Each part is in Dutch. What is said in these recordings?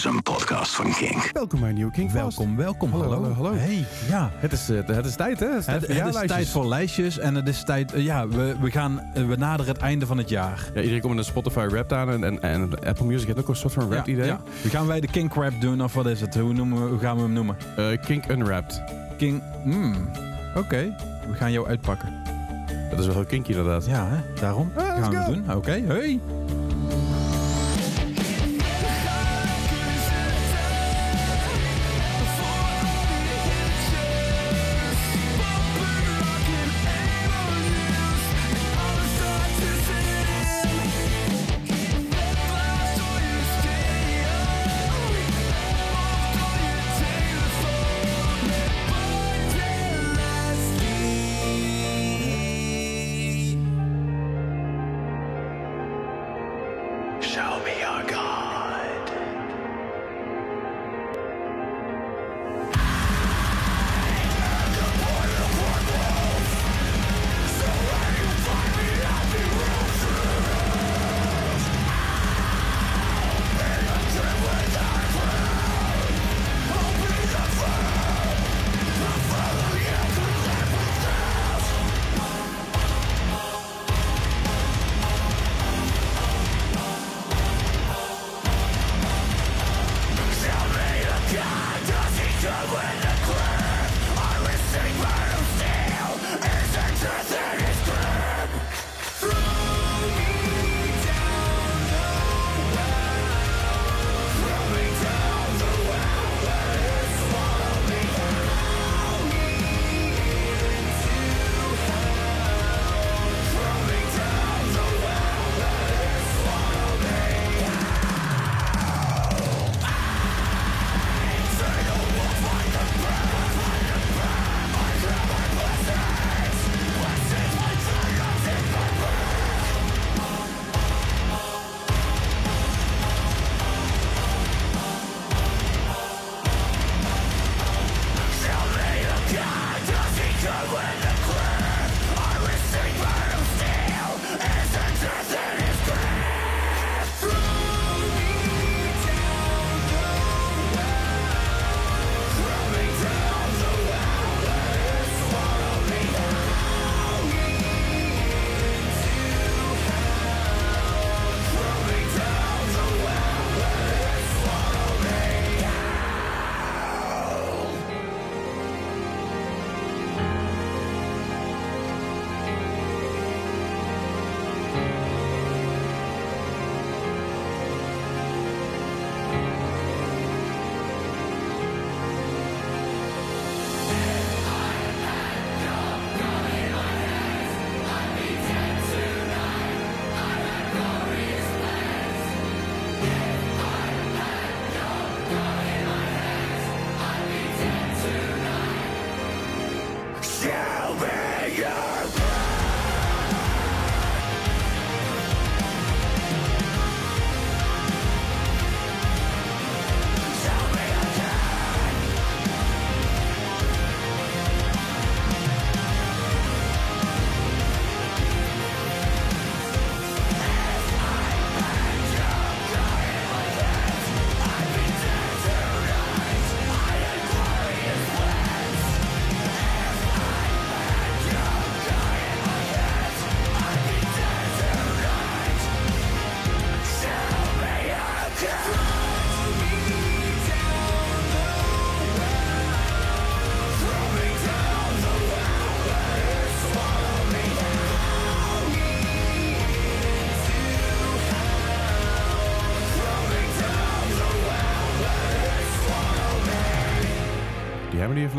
is een podcast van Kink. Welkom bij een nieuwe King Welkom, welkom. Hallo, Hallo. Hey, ja. Het is, eh, het is tijd, hè? Het is tijd Het, voor het is jaarlijstjes. tijd voor lijstjes en het is tijd... eh, ja, we, we, gaan, eh, we naderen het einde van het jaar. Ja, iedereen komt met een Spotify rap aan en, en, en Apple Music heeft ook een soort van rap ja, idee. ja. Gaan wij de Kink Rap doen of wat is het? Hoe, noemen we, hoe gaan we hem noemen? Eh, Kink Unwrapped. King... Hmm, Oké, we gaan jou uitpakken. Dat is wel heel kinky inderdaad. Ja, hè? daarom Ah, gaan we doen. Oké, hey.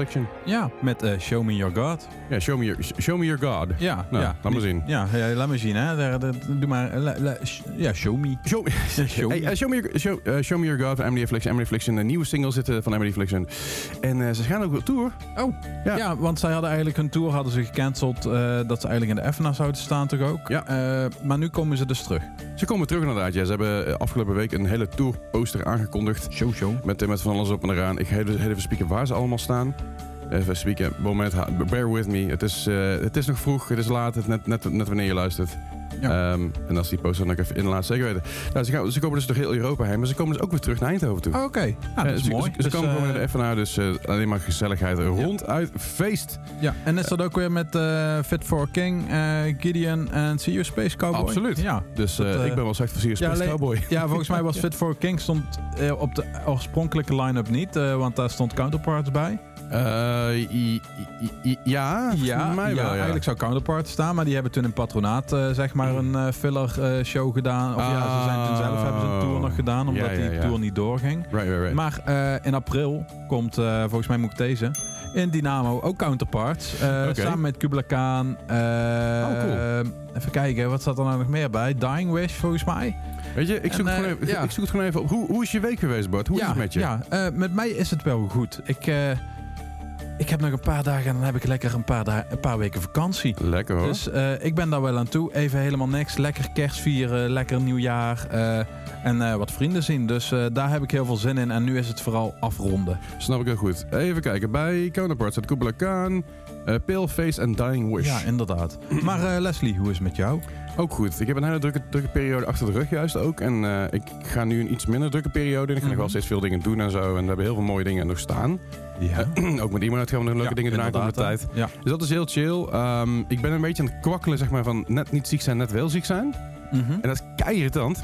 Affliction. Ja, met eh, Show Me Your God. Ja, show me your, show me your God. Ja, Nou, ja. laat maar zien. Ja, ja, laat maar zien. Hè. Daar, daar- doe maar. la- la- sh- ja, Show Me. Show, Show hey, me. eh, show, me your, show, eh, show Me Your God van Emily Affliction. Emily Affliction, een nieuwe single zitten van Emily Affliction. En eh, ze gaan ook op tour. Oh, Ja. ja. want zij hadden eigenlijk hun tour hadden ze gecanceld eh, dat ze eigenlijk in de FNA zouden staan toch ook. Ja. Eh, maar nu komen ze dus terug. Ze komen terug inderdaad. Ja, ze hebben eh, afgelopen week een hele tourposter aangekondigd. Show, show. Met, eh, met van alles op en eraan. Ik ga even, even spieken waar ze allemaal staan. Even spieken. Moment, bear with me. Het is, eh, het is nog vroeg, het is laat, het net, net, net wanneer je luistert. Ja. Ehm, en als die poster dan ook even in laat zeker weten. Nou, ze, gaan, ze komen dus door heel Europa heen, maar ze komen dus ook weer terug naar Eindhoven toe. Oh, Oké, Nou, dat Eh, is ze, mooi. Ze, ze Dus, komen gewoon eh, naar dus alleen maar gezelligheid ronduit feest. Ja, en is dat ook weer met Fit for King, Gideon en See You Space Cowboy? Absoluut. Ja. Dus Dat, ik ben wel slecht voor Serious ja, Space alleen- Cowboy. ja, volgens mij was Fit for King stond op de oorspronkelijke line-up niet, want daar stond Counterparts bij. I- ja, Ja, voor mij wel, ja. eigenlijk zou Counterparts staan, maar die hebben toen in Patronaat eh, zeg maar een eh, filler show gedaan. Of ja, ze zijn toen zelf hebben ze een tour nog gedaan, omdat Ja, die tour niet doorging. Right, right, right. Maar in april komt, volgens mij moet ik deze, in Dynamo ook Counterparts. Samen met Kubla Khan. Oh, cool. Even kijken, wat staat er nou nog meer bij? Dying Wish volgens mij. Weet je, ik zoek, En, het gewoon even, ja. ik zoek het gewoon even op. Hoe, hoe is je week geweest, Bart? Hoe ja, is het met je? Ja, met mij is het wel goed. Ik, ik heb nog een paar dagen en dan heb ik lekker een paar, da- een paar weken vakantie. Lekker hoor. Dus eh, ik ben daar wel aan toe. Even helemaal niks. Lekker kerst vieren, lekker nieuwjaar. eh, en eh, wat vrienden zien. Dus daar heb ik heel veel zin in. En nu is het vooral afronden. Snap ik heel goed. Even kijken. Bij Counterparts staat Kubla Khan, eh Paleface en Dying Wish. Ja, inderdaad. Maar eh, Leslie, hoe is het met jou? Ook goed. Ik heb een hele drukke, drukke periode achter de rug juist ook. En eh, ik ga nu een iets minder drukke periode. En ik ga nog wel Mhm. steeds veel dingen doen en zo. En we hebben heel veel mooie dingen nog staan. Ja. ook met iemand gaan we nog leuke dingen doen aankomende tijd. Ja. Dus dat is heel chill. Ehm, ik ben een beetje aan het kwakkelen zeg maar, van net niet ziek zijn, net wel ziek zijn. Mhm. En dat is kei irritant.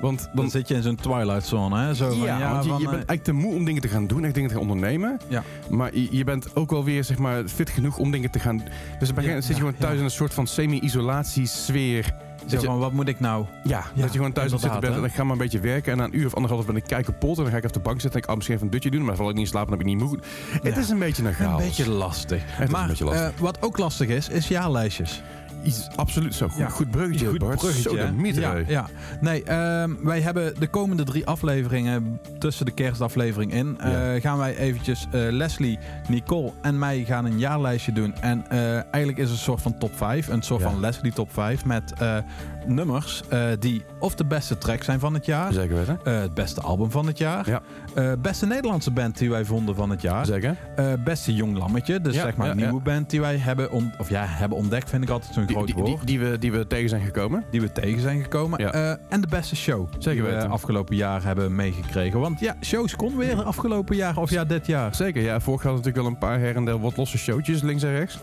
Want Dan dan, zit je in zo'n twilight zone, hè? Zo van, ja, ja, want je, van, je eh, bent eigenlijk te moe om dingen te gaan doen, echt dingen te gaan ondernemen. Ja. Maar je, je bent ook wel weer zeg maar, fit genoeg om dingen te gaan... Dus dan Ja, zit je ja, gewoon thuis ja. in een soort van semi-isolatiesfeer. zo van, wat moet ik nou? Ja, Ja, dat je gewoon thuis aan het zitten bent en dan ga maar een beetje werken. En na een uur of anderhalf ben ik kei kapot. En dan ga ik even op de bank zitten en ik, oh, misschien even een dutje doen. Maar dan val ik niet in slaap en dan heb ik niet moe. Het Ja. is een beetje een Een chaos. beetje lastig. is een maar beetje lastig. eh, wat ook lastig is, is jaarlijstjes. Iets, absoluut zo. Goed, Ja. goed bruggetje, Goed Bart. bruggetje, Zo de ja. Nee, ehm, wij hebben de komende drie afleveringen tussen de kerstaflevering in. eh, Ja. gaan wij eventjes eh, Leslie, Nicole en mij gaan een jaarlijstje doen. En eh, eigenlijk is het een soort van top 5. Een soort van Leslie top 5 met nummers eh, die of de beste track zijn van het jaar. Zeker weten. eh, het beste album van het jaar. Ja. eh, beste Nederlandse band die wij vonden van het jaar. Zeker. beste jong lammetje. Dus Ja, zeg maar ja, een nieuwe ja. band die wij hebben, of ja, hebben ontdekt, vind ik altijd zo'n groot die, woord. die, die we, die we tegen zijn gekomen. die we tegen zijn gekomen. Ja. En de beste show Zeker die we weten. afgelopen jaar hebben meegekregen. Want ja, shows kon weer afgelopen jaar of ja, dit jaar. Zeker, ja. Vorig jaar natuurlijk wel een paar her en der wat losse showtjes links en rechts.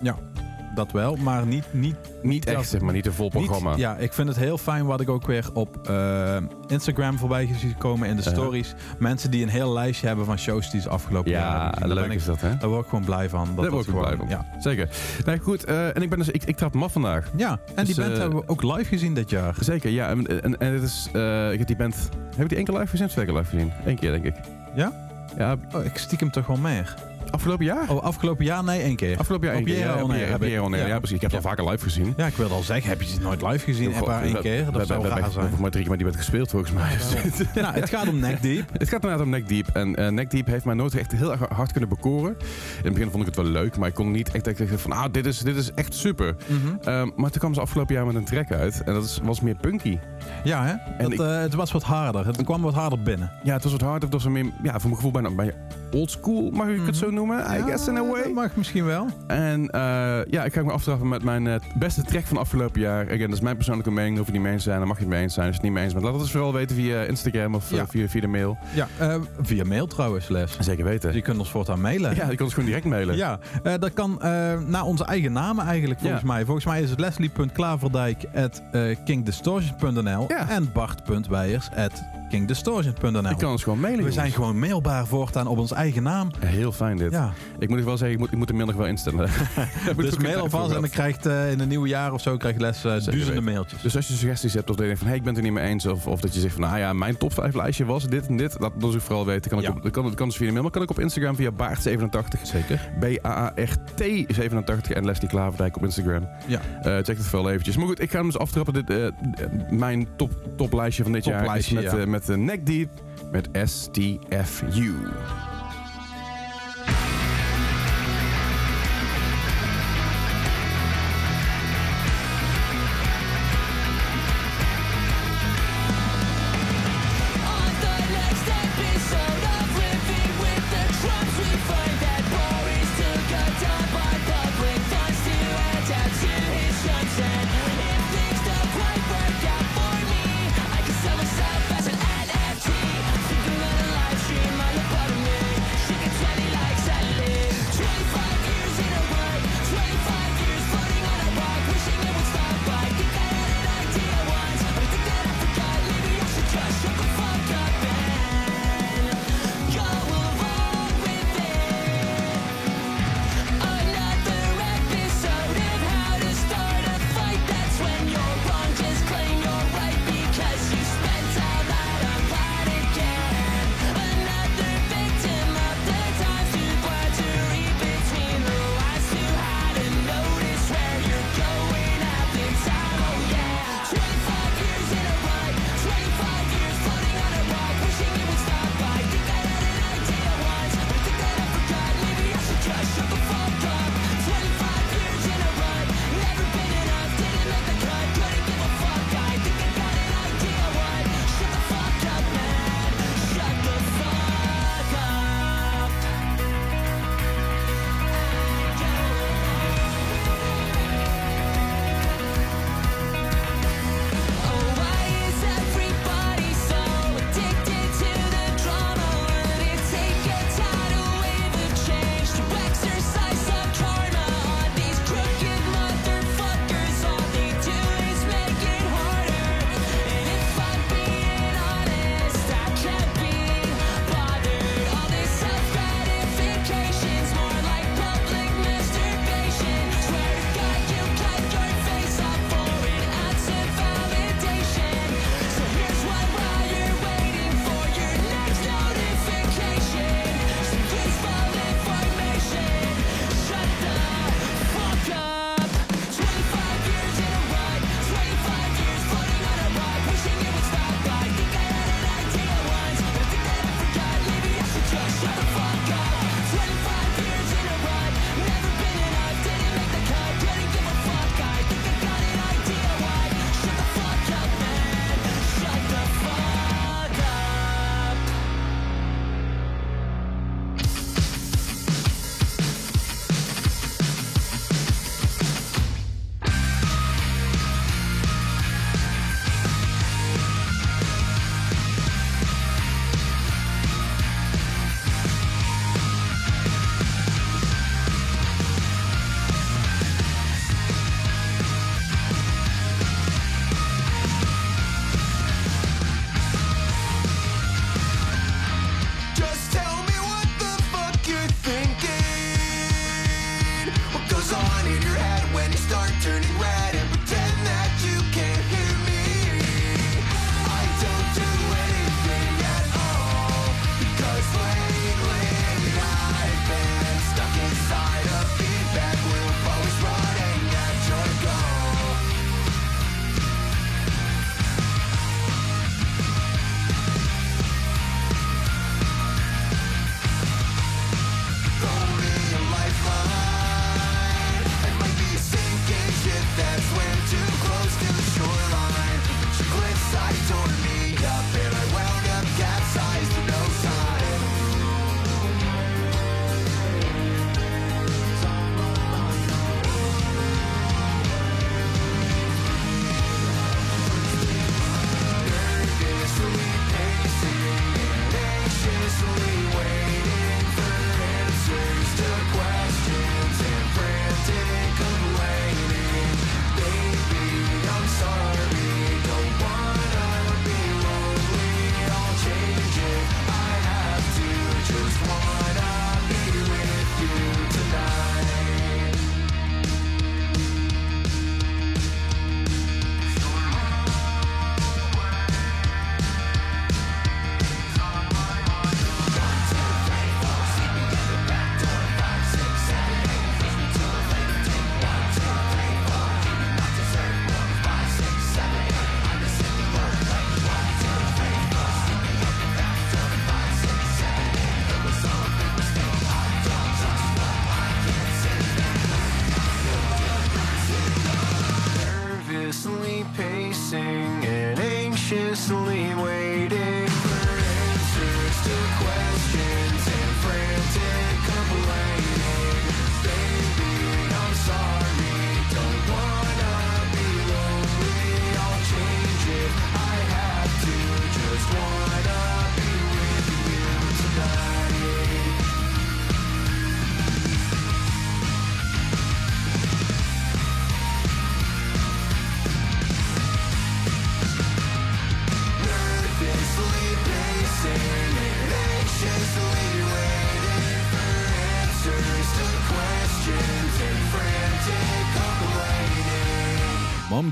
Dat wel, maar niet... niet Niet echt, dat- zeg maar. Niet een vol programma. Niet, ja, ik vind het heel fijn wat ik ook weer op eh, Instagram voorbij gezien komen in de Uh-huh. stories. Mensen die een heel lijstje hebben van shows die ze afgelopen jaar Ja, hebben leuk ik- is dat, hè? Daar word ik gewoon blij van. Dat Daar word ik gewoon- blij van. Ja. Zeker. Nee, goed. eh, en ik ben dus... Ik, ik trap hem af vandaag. ja, en Dus, die band eh, hebben we ook live gezien dit jaar. Zeker, ja. En, en, en het is... ik heb die band... Heb ik die één keer live gezien of twee keer live gezien? Eén keer, denk ik. Ja? Ja, Oh, ik stiekem toch wel meer. Afgelopen jaar? Oh, afgelopen jaar? Nee, één keer. Afgelopen jaar één keer. Ja, heb. Ja. Ja, precies. Ik heb het al vaker live gezien. Ja, ik wilde al zeggen, heb je ze nooit live gezien? Goh, maar één keer? Dat zou raar zijn. maar drie keer met die band gespeeld, volgens mij. nou, het gaat om Neck Deep. Het gaat inderdaad om Neck Deep. En eh Neck Deep heeft mij nooit echt heel erg hard kunnen bekoren. In het begin vond ik het wel leuk, maar ik kon niet echt echt van, ah, dit is, dit is echt super. Ehm, maar toen kwam ze afgelopen jaar met een track uit. En dat was meer punky. Ja, hè? Dat, ik- eh, het was wat harder. Het kwam wat harder binnen. Ja, het was wat harder. Het was meer, ja, voor mijn gevoel bijna, bijna old school, mag ik het zo noemen? I guess in a Ja, way. Dat mag misschien wel. En eh, ja, ik ga me aftrappen met mijn eh, beste track van afgelopen jaar. Again, dat is mijn persoonlijke mening. Hoef je niet mee eens te zijn, dan mag je het mee eens zijn. Als je het niet mee eens bent, laat het dus vooral weten via Instagram of eh, Ja. via, via de mail. Ja, via mail trouwens, Les. Zeker weten. Dus je kunt ons voortaan mailen. ja, je kan ons gewoon direct mailen. Ja, dat kan naar onze eigen namen eigenlijk volgens Ja. mij. Volgens mij is het leslie.klaverdijk at kingdistortion.nl Ja. en bart.weijers at kingdistortion.nl. Je kan ons gewoon mailen. We jongens. zijn gewoon mailbaar voortaan op onze eigen naam. Heel fijn dit. Ja, Ik moet wel zeggen, ik moet, ik moet de mail nog wel instellen. Dus ik mail alvast en dan krijgt eh, in een nieuw jaar of zo krijg je les eh, duizenden mailtjes. Dus als je suggesties hebt of dat je denkt van, hey, ik ben het er niet mee eens. Of, of dat je zegt van, nou ja, mijn top 5 lijstje was dit en dit. Laat dat dus vooral weten. Kan ik Ja. op, dat kan, dat kan dus via de mail. Maar kan ik op Instagram via Baart87. Zeker. B-A-A-R-T87 en Leslie Klaverdijk op Instagram. Ja. Eh, check het vooral eventjes. Maar goed, ik ga hem dus aftrappen. Dit, mijn top, toplijstje van dit jaar is Toplijstje, met, ja. met de Neck Deep met STFU.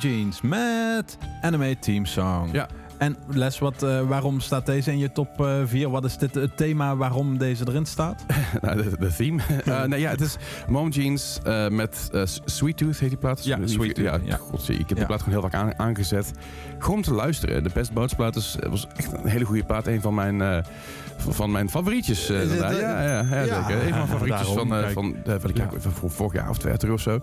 Jeans met Anime Team Song. Ja. En Les, wat, eh, waarom staat deze in je top 4? wat is dit het thema waarom deze erin staat? nou, de, de theme. Eh, nee, ja, het is Mom Jeans eh, met eh, Sweet Tooth heet die plaat. Ja, Die- Sweet Tooth, Ja, ja. ik heb Ja. de plaat gewoon heel vaak aan- aangezet. Gewoon om te luisteren. De Best Boats plaat is, was echt een hele goede plaat. Een van mijn, eh, van- mijn favorietjes. eh, het, eh, ja, ja, ja, ja, zeker. Een van mijn favorietjes van, eh, kijk. van, eh, van, van, van vorig jaar of twee jaar terug of zo.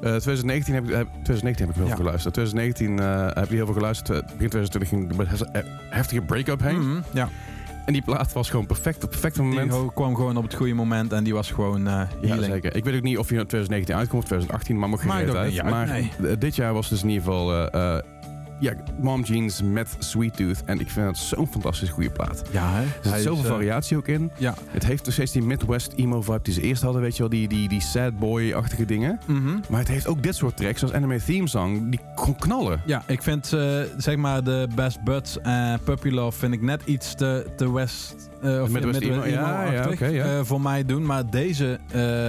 Eh, 2019, heb ik, heb, 2019 heb ik heel Ja. veel geluisterd. 2019 eh, heb ik heel veel geluisterd. Eh, Begin 2020 ging een heftige break-up heen. Mhm, ja, En die plaat was gewoon perfect op het perfecte die moment. ho- kwam gewoon op het goede moment en die was gewoon eh Ja, zeker. Ik weet ook niet of hij in 2019 uitkomt of 2018, maar mocht geen uit. Maar nee. eh, dit jaar was dus in ieder geval eh, eh, ja, Mom Jeans met Sweet Tooth. En ik vind het zo'n fantastisch goede plaat. Ja, hè? Er zit zoveel eh, variatie ook in. Ja. Het heeft nog steeds die Midwest emo vibe die ze eerst hadden, weet je wel, die, die, die sad boy-achtige dingen. Mhm. Maar het heeft ook dit soort tracks, zoals Anime Theme Song, die gewoon knallen. Ja, ik vind eh, zeg maar de Best Buds en Puppy Love vind ik net iets te, te West. eh, of Midwest emo, ja, ja, ja. voor mij doen. Maar deze,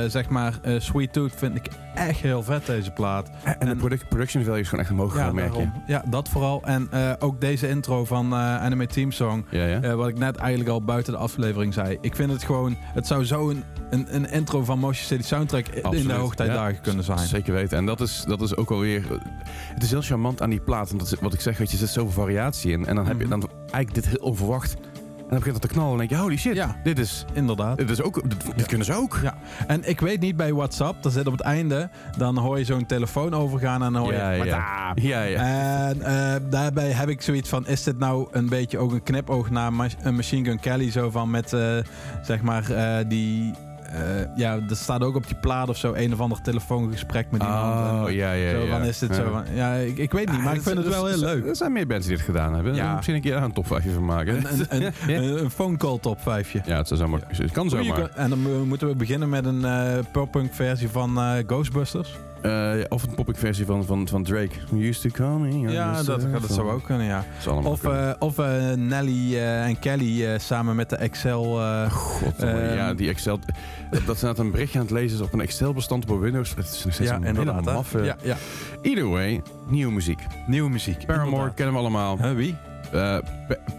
zeg maar, Sweet Tooth vind ik echt heel vet, deze plaat. En, de En- product- production value is gewoon echt omhoog gegaan, merk je. ja, dat vooral. En eh, ook deze intro van eh, Anime Team Song. Ja, ja. eh, wat ik net eigenlijk al buiten de aflevering zei. Ik vind het gewoon, het zou zo een, een, een intro van Motion City Soundtrack in Absoluut, de hoogtijdagen ja. kunnen zijn. Zeker weten. En dat is, dat is ook alweer... Het is heel charmant aan die plaat. Want dat wat ik zeg, weet je, er zit zoveel variatie in. En dan heb je Mhm. dan eigenlijk dit heel onverwacht. En dan begint het te knallen. En dan denk je, holy shit, Ja. dit is... Inderdaad. Dit, is ook, dit, dit kunnen ze ook. Ja, en ik weet niet bij WhatsApp, daar zit op het einde, dan hoor je zo'n telefoon overgaan en dan hoor je... Ja, ja. Ja, ja. En eh, daarbij heb ik zoiets van, is dit nou een beetje ook een knipoog naar een Machine Gun Kelly, zo van met, eh, zeg maar, eh, die... eh, ja, er staat ook op die plaat of zo een of ander telefoongesprek met iemand. Oh, En, ja, ja, zo ja. van, is dit zo. Ja, ik, ik weet niet, maar ik vind het wel heel leuk. Er zijn meer bands die dit gedaan hebben. Ja. Misschien een keer daar een top 5 van maken. Een, een, een, phone call top 5 ja, het zou zomaar... Het kan zomaar. En dan mo- moeten we beginnen met een eh pop-punk versie van eh, Eh, of een popping versie van, van, van Drake. You used to call me. Ja, dat, dat zou ook kunnen, ja. Of, eh, of eh, Nelly en Kelly samen met de Excel. God, ja, die Excel... Dat, ze net een berichtje aan het lezen is op een Excel-bestand op Windows. Het is nog steeds ja, een inderdaad. maffe... Ja, ja. Either way, nieuwe muziek. Nieuwe muziek. Paramore inderdaad. kennen we allemaal. Huh, wie?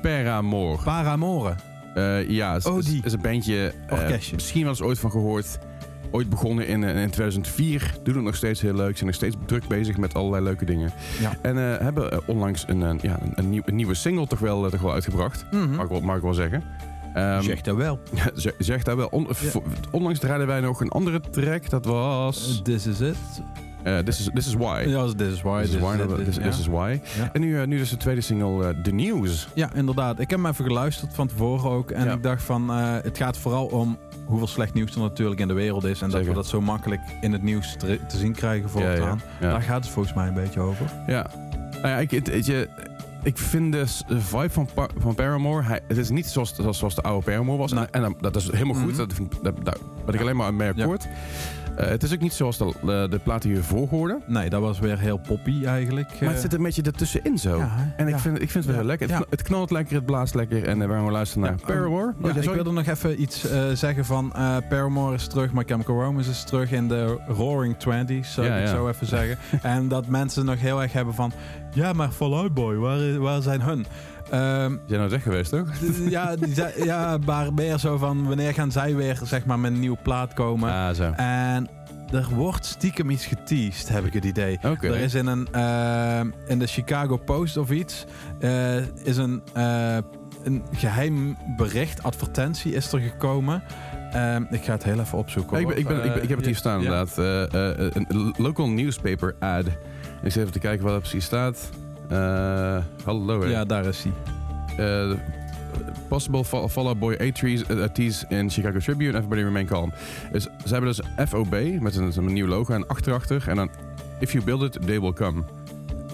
Paramore. Paramore. Ja, is, Oh, is, die. is een bandje. Orkestje. misschien wel eens ooit van gehoord. Ooit begonnen in, eh, in 2004. Doen het nog steeds heel leuk. Zijn nog steeds druk bezig met allerlei leuke dingen. Ja. En eh, hebben eh, onlangs een, eh, ja, een, een, nieuw- een nieuwe single toch wel, toch wel uitgebracht. Mhm. Mag, ik wel, mag ik wel zeggen. Ehm, Zegt dat wel. zeg, zeg dat wel. On- onlangs draaiden wij nog een andere track. Dat was... This is it. this, is, this is Why. Ja, this is why. This is why. This, is why. Ja. En nu, nu dus de tweede single, The News. Ja, inderdaad. Ik heb hem even geluisterd van tevoren ook. En Ja. ik dacht van, het gaat vooral om hoeveel slecht nieuws er natuurlijk in de wereld is. En dat we dat zo makkelijk in het nieuws te, te zien krijgen voortaan. ja. Daar gaat het volgens mij een beetje over. Ja. Nou ja, ik, het, je, ik vind de vibe van, van Paramore... Hij, het is niet zoals, zoals, zoals de oude Paramore was. Nee. En, dat is helemaal goed. Mhm. dat, dat, ben ik alleen maar mee Ja. Eh, het is ook niet zoals de, de, de plaat die we voor hoorden. Nee, dat was weer heel poppy eigenlijk. Maar het Eh, zit een beetje ertussenin zo. ja? En ik Ja. vind, ik vind het wel heel lekker. Het, het knalt lekker, het blaast lekker. En we gaan luisteren naar Paramore. Oh, ik wilde nog even iets eh, zeggen van eh, Paramore is terug, My Chemical Romance is terug in de Roaring Twenties, zou ik zo even zeggen. en dat mensen nog heel erg hebben van, ja, maar Fall Out Boy, waar, waar zijn hun? Ehm, Jij nou weg geweest, toch? ja, ja, maar meer zo van, wanneer gaan zij weer zeg maar met een nieuwe plaat komen? Ah, zo. En er wordt stiekem iets geteased, heb ik het idee. Er is in, een, eh, in de Chicago Post of iets, eh, is een, eh, een geheim bericht, advertentie is er gekomen. Ehm, ik ga het heel even opzoeken. Ja, ik, ben, ik, ben, ik, ben- ik heb het hier Eh, staan ja. inderdaad. Een local newspaper ad. Ik zit even te kijken wat er precies staat. Eh, hallo. hè. Ja, daar is hij. Eh, possible Fall Fall Out Boy A trees, uh, tease in Chicago Tribune. Everybody remain calm. Dus ze hebben dus FOB met een, een nieuw logo en achterachter. En dan If you build it, they will come.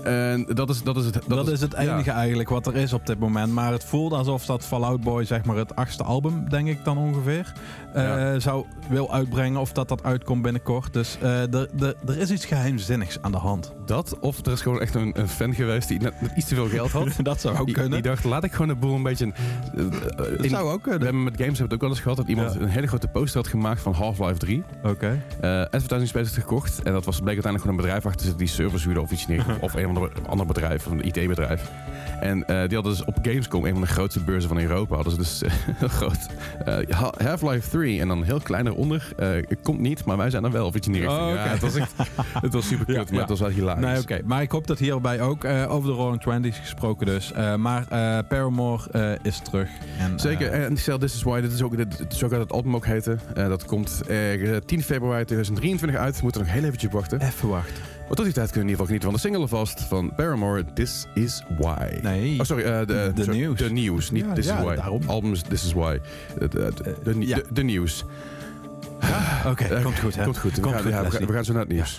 En dat is, dat is het. Dat, is het ja. enige eigenlijk wat er is op dit moment. Maar het voelt alsof dat Fallout Boy, zeg maar het achtste album, denk ik dan ongeveer, eh, zou wil uitbrengen. Of dat dat uitkomt binnenkort. Dus eh, er- is iets geheimzinnigs aan de hand. Dat, of er is gewoon echt een, een fan geweest die net, iets te veel geld had. dat zou ook Die, kunnen. die dacht, laat ik gewoon de boel een beetje... eh, dat in- zou ook we kunnen. hebben met games hebben we het ook wel eens gehad dat iemand Ja. een hele grote poster had gemaakt van Half-Life 3. Oké. eh advertising space had gekocht. En dat was, bleek uiteindelijk gewoon een bedrijf achter te zitten die servers of iets neer. of een ander, ander bedrijf, een IT-bedrijf. En eh, die hadden dus op Gamescom, een van de grootste beurzen van Europa, hadden ze dus eh, heel groot. eh, Ha- Half-Life 3 en dan heel klein eronder. eh, komt niet, maar wij zijn er wel of iets in die richting. Oh, ja, het was echt, het was super kut, Ja, maar ja. het was wel hilarisch. Nee, oké. Maar ik hoop dat hierbij ook eh, over de Roaring Twenties gesproken dus. Eh, maar eh, Paramore eh, is terug. En, Zeker, eh, en stel This Is Why, dit is ook, dit, zo gaat het album ook heten. Eh, dat komt eh, 10 februari 2023 uit. We moeten nog heel eventjes wachten. even wachten. Maar tot die tijd kunnen we in ieder geval genieten van de single vast van Paramore, This Is Why. Nee. Oh, sorry, eh, de, De sorry, nieuws. De nieuws, niet Ja, This ja, Is Why. daarom. Album is This Is Why. De, de, de, de, ja. de- de nieuws. Oké, Eh, komt goed hè. Komt goed. We, gaan, goed, ja, we, gaan, Leslie. we gaan zo naar het nieuws.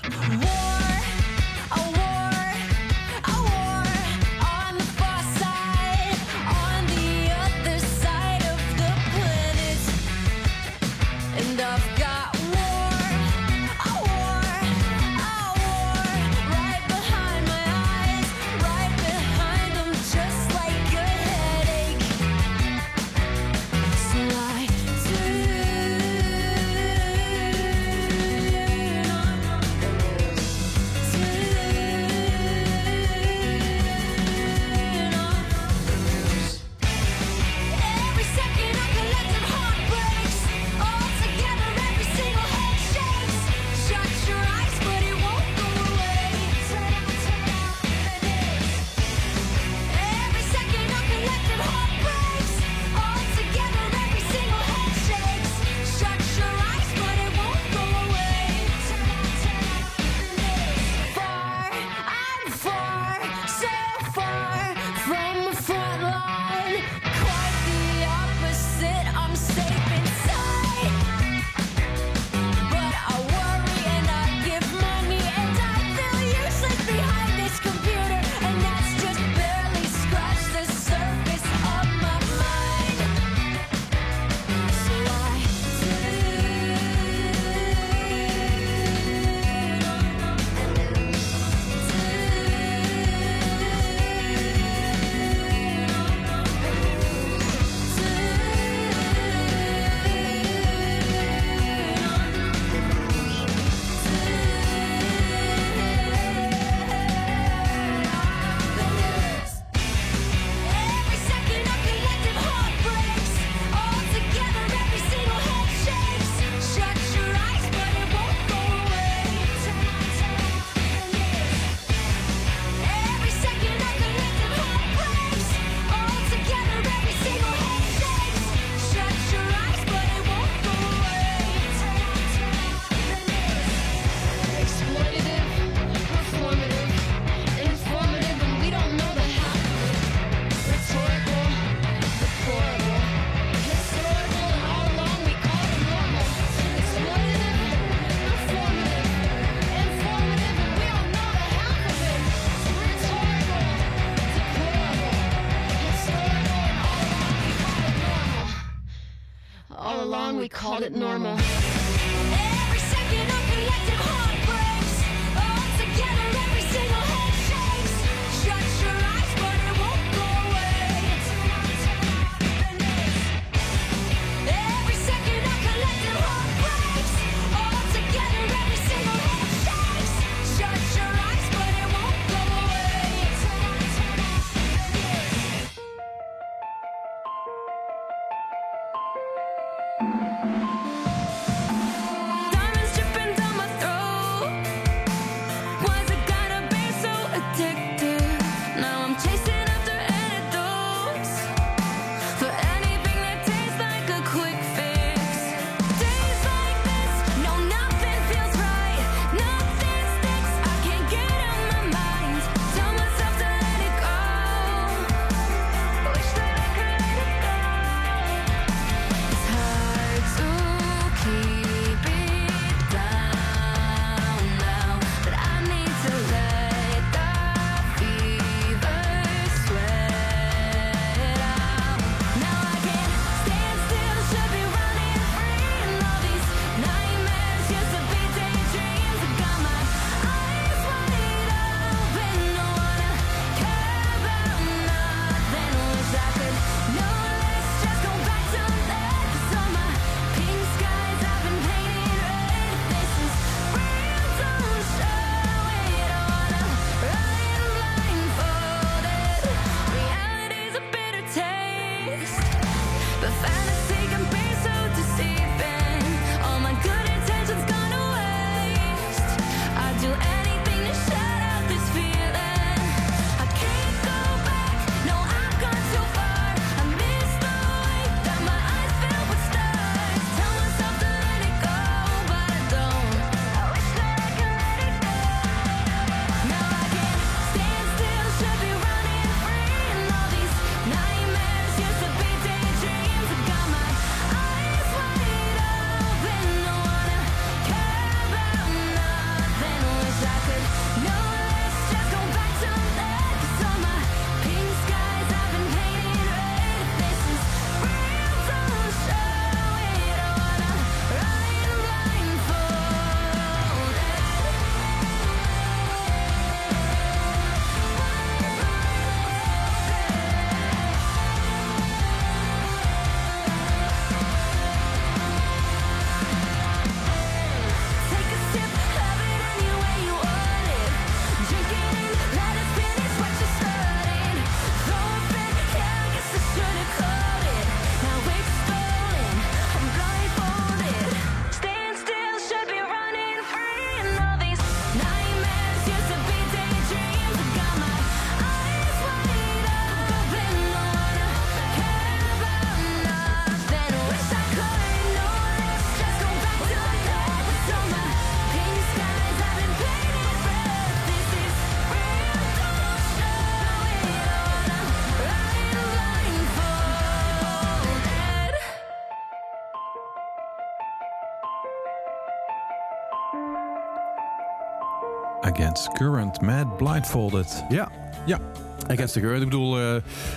Current, Mad Blindfolded. Ja. Ja, Against the Current. Ik bedoel, eh,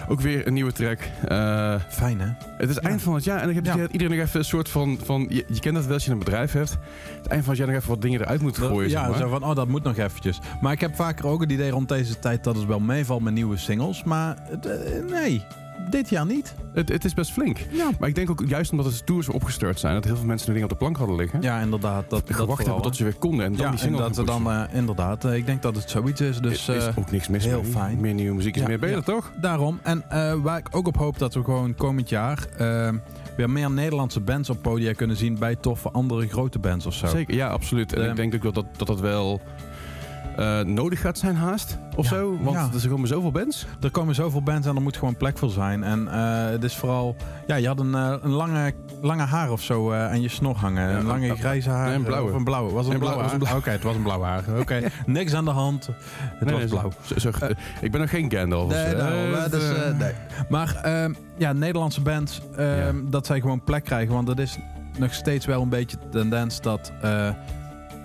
ook weer een nieuwe track. Eh, fijn hè? het is eind van het jaar en ik heb Ja. iedereen nog even een soort van... van je, je kent dat wel als je een bedrijf hebt. Het eind van het jaar nog even wat dingen eruit moet gooien. ja, zeg maar. zo van, oh, dat moet nog eventjes. Maar ik heb vaker ook het idee rond deze tijd dat het wel meevalt met nieuwe singles. Maar eh, nee, dit jaar niet. Het, het is best flink. Ja. Maar ik denk ook juist omdat de tours opgestart zijn... dat heel veel mensen de dingen op de plank hadden liggen. Ja, inderdaad. Dat, dat gewacht vooral, hebben tot ze weer konden en dan ja, die en single dat ze dan eh, inderdaad, eh, ik denk dat het zoiets is. Dus Er is eh, ook niks mis heel mee. fijn. Meer nieuwe muziek is Ja, meer beter, toch? daarom. En waar ik ook op hoop dat we gewoon komend jaar weer meer Nederlandse bands op podia kunnen zien bij toffe andere grote bands of zo. Zeker, ja, absoluut. En ik denk ook dat dat, dat, dat wel eh, nodig gaat zijn haast. Of Ja, zo. Want ja. er gewoon zoveel bands. Er komen zoveel bands en er moet gewoon plek voor zijn. En eh, het is vooral... Ja, je had een, eh, een lange, lange haar of zo aan je snor hangen. Ja, een lange grijze haar. nee, een blauwe. Of een blauwe. Was het een blauwe Oké, het was een blauwe haar. Oké, niks aan de hand. Het Nee, was nee, blauw. zo- zo- ik ben nog geen Gandalf. Nee, dus, nee. Maar ehm, ja, Nederlandse bands, ehm, dat zij gewoon plek krijgen. Want het is nog steeds wel een beetje de tendens dat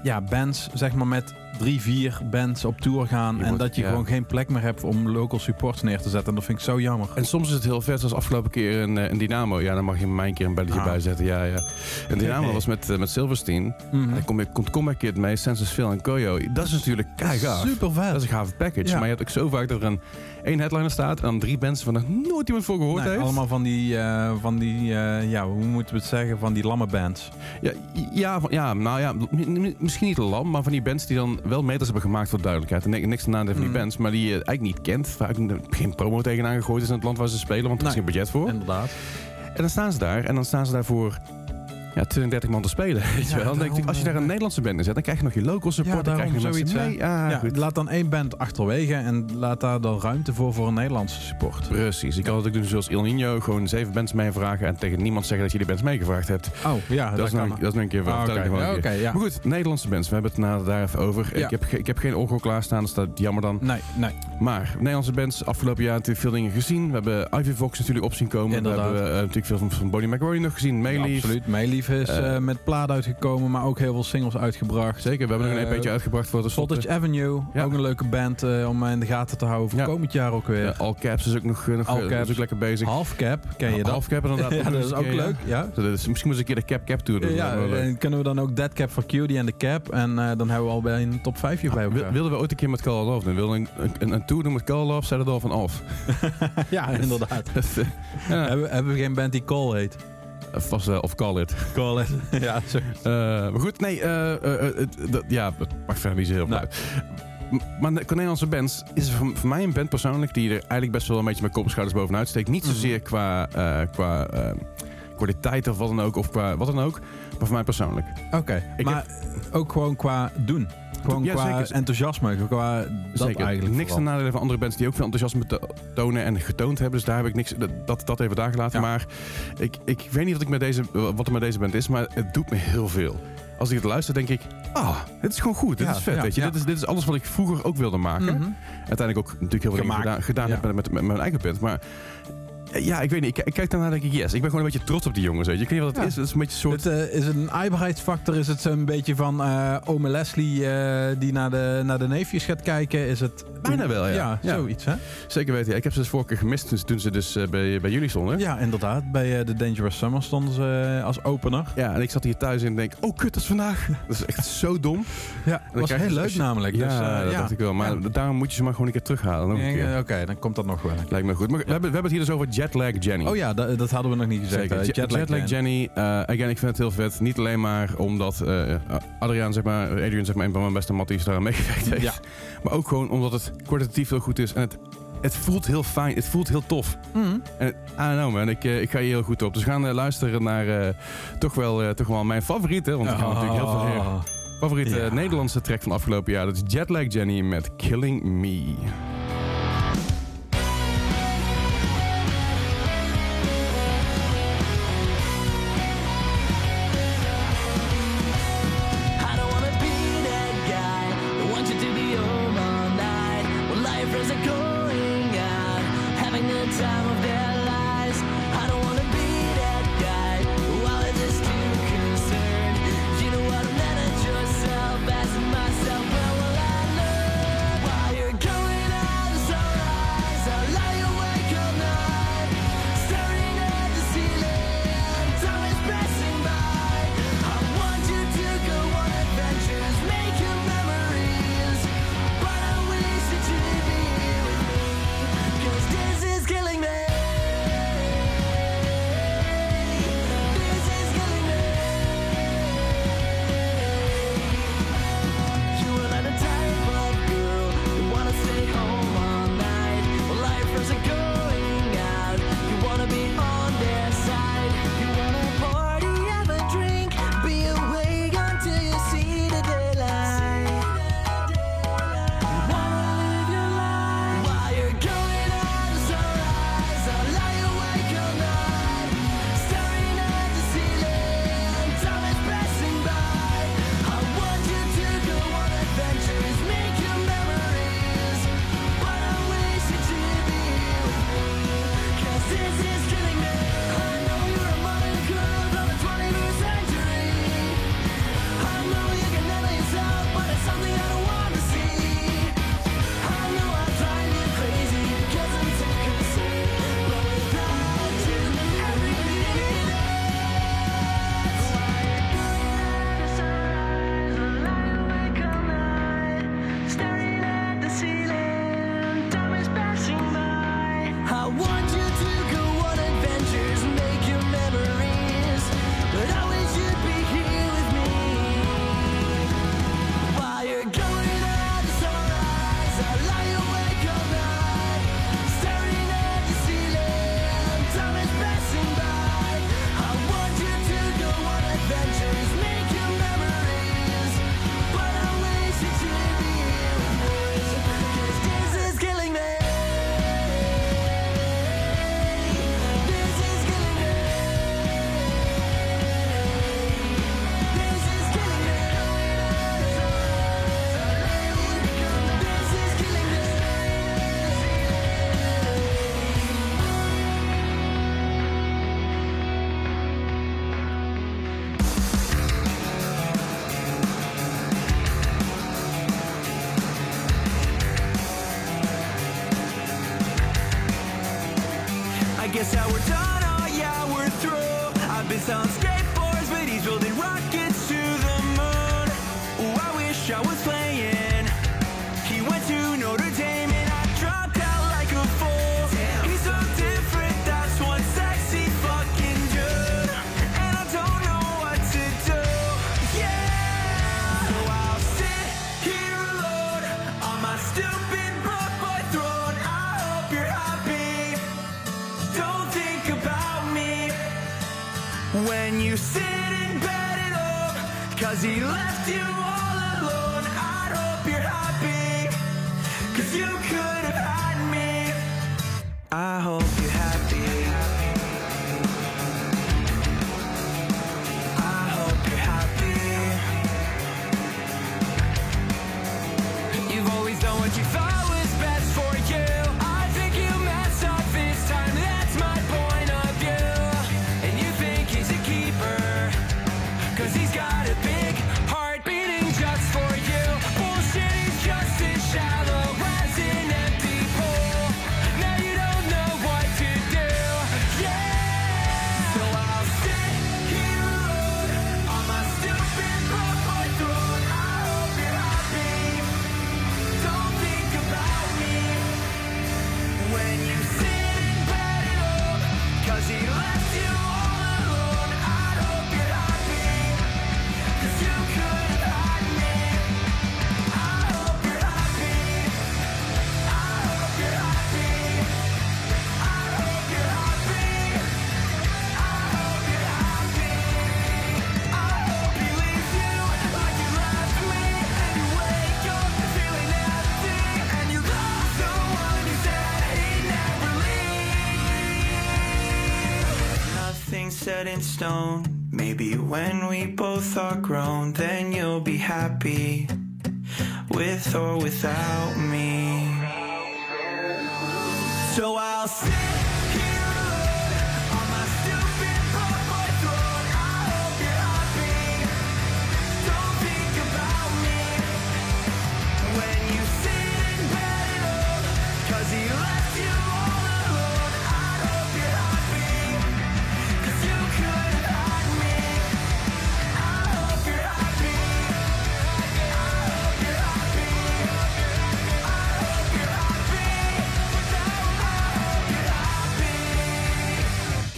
ja, bands zeg maar met drie, vier bands op tour gaan. Je en dat je ja. gewoon geen plek meer hebt om local supports neer te zetten. En dat vind ik zo jammer. En soms is het heel vet, zoals afgelopen keer een, eh, een Dynamo. Ja, dan mag je mij een keer een belletje Ah. bijzetten. Ja, ja. Een Dynamo was met, eh, met Silverstein. En dan kom je, komt Comeback Kid mee, Census Phil en Koyo. Dat is natuurlijk keigaaf. Super vet. Dat is een gave package. Ja. Maar je hebt ook zo vaak dat er een één headliner staat en dan drie bands van er nooit iemand voor gehoord Nee, heeft. allemaal van die, eh, van die eh, ja, hoe moeten we het zeggen, van die lamme bands. Ja, ja, van- ja, nou ja, misschien niet lam, maar van die bands die dan wel meters hebben gemaakt voor duidelijkheid. En ni- niks ten nadele van die Mhm. bands, maar die je eigenlijk niet kent. Vaak geen promo tegenaan gegooid is in het land waar ze spelen, want er is Nee. geen budget voor. Inderdaad. En dan staan ze daar en dan staan ze daar voor ja, 32 man te spelen. Weet Ja, wel. Dan denk ik, als je daar een eh, Nederlandse band in zet, dan krijg je nog je local support. Ja, dan krijg je zoiets, mee. Ah, ja, goed. laat dan één band achterwege en laat daar dan ruimte voor voor een Nederlandse support. Precies. Ik kan het ook doen zoals Il Nino. Gewoon zeven bands meevragen en tegen niemand zeggen dat je die bands meegevraagd hebt. Oh, ja, Dat, is kan. een- dat is nog een keer wel. Ah, wel ja, ja. Maar goed, Nederlandse bands. We hebben het daar even over. Ik, heb, ik heb geen orgel klaarstaan, dus dat jammer dan. Nee, nee. Maar Nederlandse bands, afgelopen jaar natuurlijk veel dingen gezien. We hebben Ivy Vox natuurlijk op zien komen. Inderdaad. We hebben eh, natuurlijk veel van, van Bonnie McRoy nog gezien. Absoluut. Is Eh, eh, met plaat uitgekomen, maar ook heel veel singles uitgebracht. Zeker, we hebben nog een Eh, EP'tje uitgebracht voor de Voltage Avenue, Ja. ook een leuke band om in de gaten te houden voor Ja. komend jaar ook weer. Ja, All Caps is ook nog, nog All Caps. is ook lekker bezig. Half Cap, ken je dat? Half Cap inderdaad. ja, dat is ook leuk. Ja. Is- misschien moet ze een keer de Cap Cap Tour doen. Ja, en kunnen we dan ook Dead Cap for Cutie en de Cap. En dan hebben we al bij een top 5 hier bij Wil- elkaar. Wilden we ooit een keer met Call Love doen? Wilden we een, een, een tour doen met Call Love, Set It Off en Off. ja, inderdaad. ja, hebben we geen band die Call heet? Vast wel, of Call It. Call it. ja. Eh, maar goed, nee, eh, eh, eh, ja, het maakt verder niet zo heel veel Nou. uit. Maar de Nederlandse bands is voor, mij een band persoonlijk die er eigenlijk best wel een beetje met kop en schouders bovenuit steekt. Niet Mhm. zozeer qua, eh, qua eh, kwaliteit of wat dan ook, of qua wat dan ook, maar voor mij persoonlijk. Oké, maar ook gewoon qua doen. Gewoon Ja, qua zeker. enthousiasme. Qua dat Zeker. eigenlijk niks ten vooral. nadele van andere bands die ook veel enthousiasme to- tonen en getoond hebben. Dus daar heb ik niks. Dat, dat even daar gelaten. Ja. Maar ik, ik weet niet wat, ik met deze, wat er met deze band is, maar het doet me heel veel. Als ik het luister, denk ik, ah, dit is gewoon goed. Dit Ja, is vet. weet je? Dit, is, dit is alles wat ik vroeger ook wilde maken. Mhm. Uiteindelijk ook natuurlijk heel veel gedaan, gedaan heb met, met, met mijn eigen band. Maar ja, ik weet niet. Ik, ik kijk daarna en denk ik, yes. Ik ben gewoon een beetje trots op die jongens. Weet je. Ik weet niet wat het Ja. is. Het is een beetje een soort... Het, eh, is een aaibaarheidsfactor? Is het zo'n beetje van eh ome Leslie eh, die naar de, naar de neefjes gaat kijken? Is het... Bijna wel, ja. Ja, Ja. zoiets hè? Zeker weten. Ja, ik heb ze dus vorige keer gemist toen, toen ze dus bij, bij jullie stonden. Ja, inderdaad. Bij The Dangerous Summer stonden ze als opener. Ja, en ik zat hier thuis en denk, oh kut, dat is vandaag. Dat is echt zo dom. Ja, dan was krijg je- heel leuk je- namelijk. Ja, dus, dat dacht ik wel. Maar daarom moet je ze maar gewoon een keer terughalen. Een Oké, dan komt dat nog wel. Lijkt me goed. Maar we, hebben, we hebben het hier dus over Jetlag Jenny. Oh ja, dat, dat hadden we nog niet gezegd. Zeker. eh, Jet- Jetlag Jetlag, Jen. Jenny. eh again, ik vind het heel vet. Niet alleen maar omdat eh, Adriaan, zeg maar, Adrian, zeg maar, een van mijn beste matties daar aan meegewerkt heeft. Ja. Maar ook gewoon omdat het kwalitatief heel goed is. En het, het voelt heel fijn. Het voelt heel tof. Mhm. En I don't know man, ik, ik ga hier heel goed op. Dus we gaan luisteren naar toch, wel, toch wel mijn favoriete. Want we gaan natuurlijk heel veel Oh. Favoriete Ja. Nederlandse track van afgelopen jaar. Dat is Jetlag Jenny met Killing Me. gotta be. Stone. Maybe when we both are grown, then you'll be happy with or without me. So I'll sit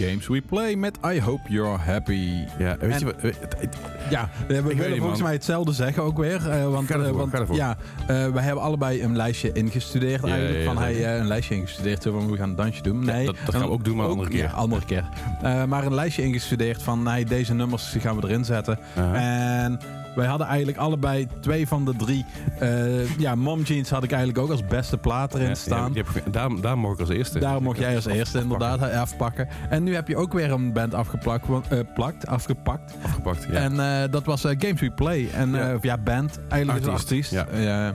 Games We Play met I Hope You're Happy. Ja, weet En- je wat? Ja, we weet willen volgens mij hetzelfde zeggen ook weer. eh, want ervoor, eh, want ja, wij hebben allebei een lijstje ingestudeerd Ja, eigenlijk. ja, ja, van hij een lijstje ingestudeerd, van we gaan een dansje doen. Nee, dat- dat gaan we ook doen, maar een andere keer. Andere keer. Maar een lijstje ingestudeerd van nee, deze nummers gaan we erin zetten. En wij hadden eigenlijk allebei twee van de drie. eh, ja, Mom Jeans had ik eigenlijk ook als beste plaat erin Ja, staan. daar, daar mocht ik als eerste. Daar mocht jij als eerste afpakken. inderdaad afpakken. En nu heb je ook weer een band afgeplakt, eh, plakt, afgepakt. Afgepakt, ja. En eh, dat was Games We Play. En, Ja. ja, band. Eigenlijk Artiest, artiest. ja.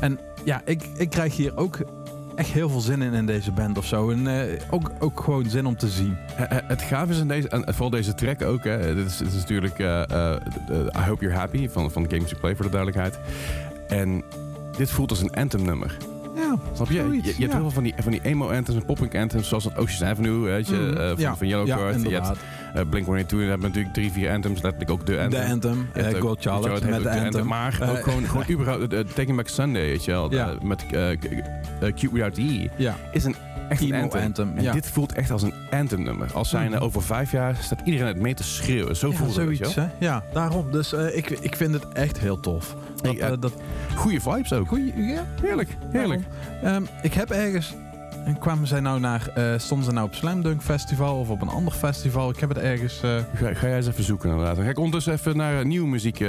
En ja, ik, ik krijg hier ook echt heel veel zin in in deze band of zo. En eh, ook, ook gewoon zin om te zien. Eh, eh, Het gaaf is in deze, en vooral deze track ook, hè, dit, is, dit is natuurlijk I Hope You're Happy van, van Games to Play voor de duidelijkheid. En dit voelt als een anthem nummer. Ja, Snap je? Je, zoiets, je hebt ja. heel veel van die, van die emo anthems en popping anthems, zoals het Ocean Avenue, weet je, eh, van, ja. van Yellow Ja, Card. je inderdaad. hebt uh, Blink-182, daar hebben we natuurlijk drie, vier anthems, letterlijk ook de anthem. De Anthem, eh, ook- Gold Charlotte heeft met de Anthem. Maar Eh, ook gewoon, gewoon überhaupt, eh, Taking Back Sunday, weet je wel, Ja. eh, met eh, eh, Cute Without E, Ja, is een echt een anthem. anthem, En ja. dit voelt echt als een anthem nummer. Als zijn Mhm. over vijf jaar staat iedereen het mee te schreeuwen. Zo ja voelt het, zoiets. wel. Hè? Ja, daarom. Dus eh, ik, ik vind het echt heel tof. Dat, eh, eh, dat, Goeie vibes ook. goeie, ja, Heerlijk, heerlijk. Ehm, ik heb ergens. En kwamen zij nou naar. eh, stonden ze nou op Slam Dunk Festival of op een ander festival? Ik heb het ergens. eh, Ga, jij eens even zoeken inderdaad. Dan ga ik ondertussen even naar eh, nieuwe muziek.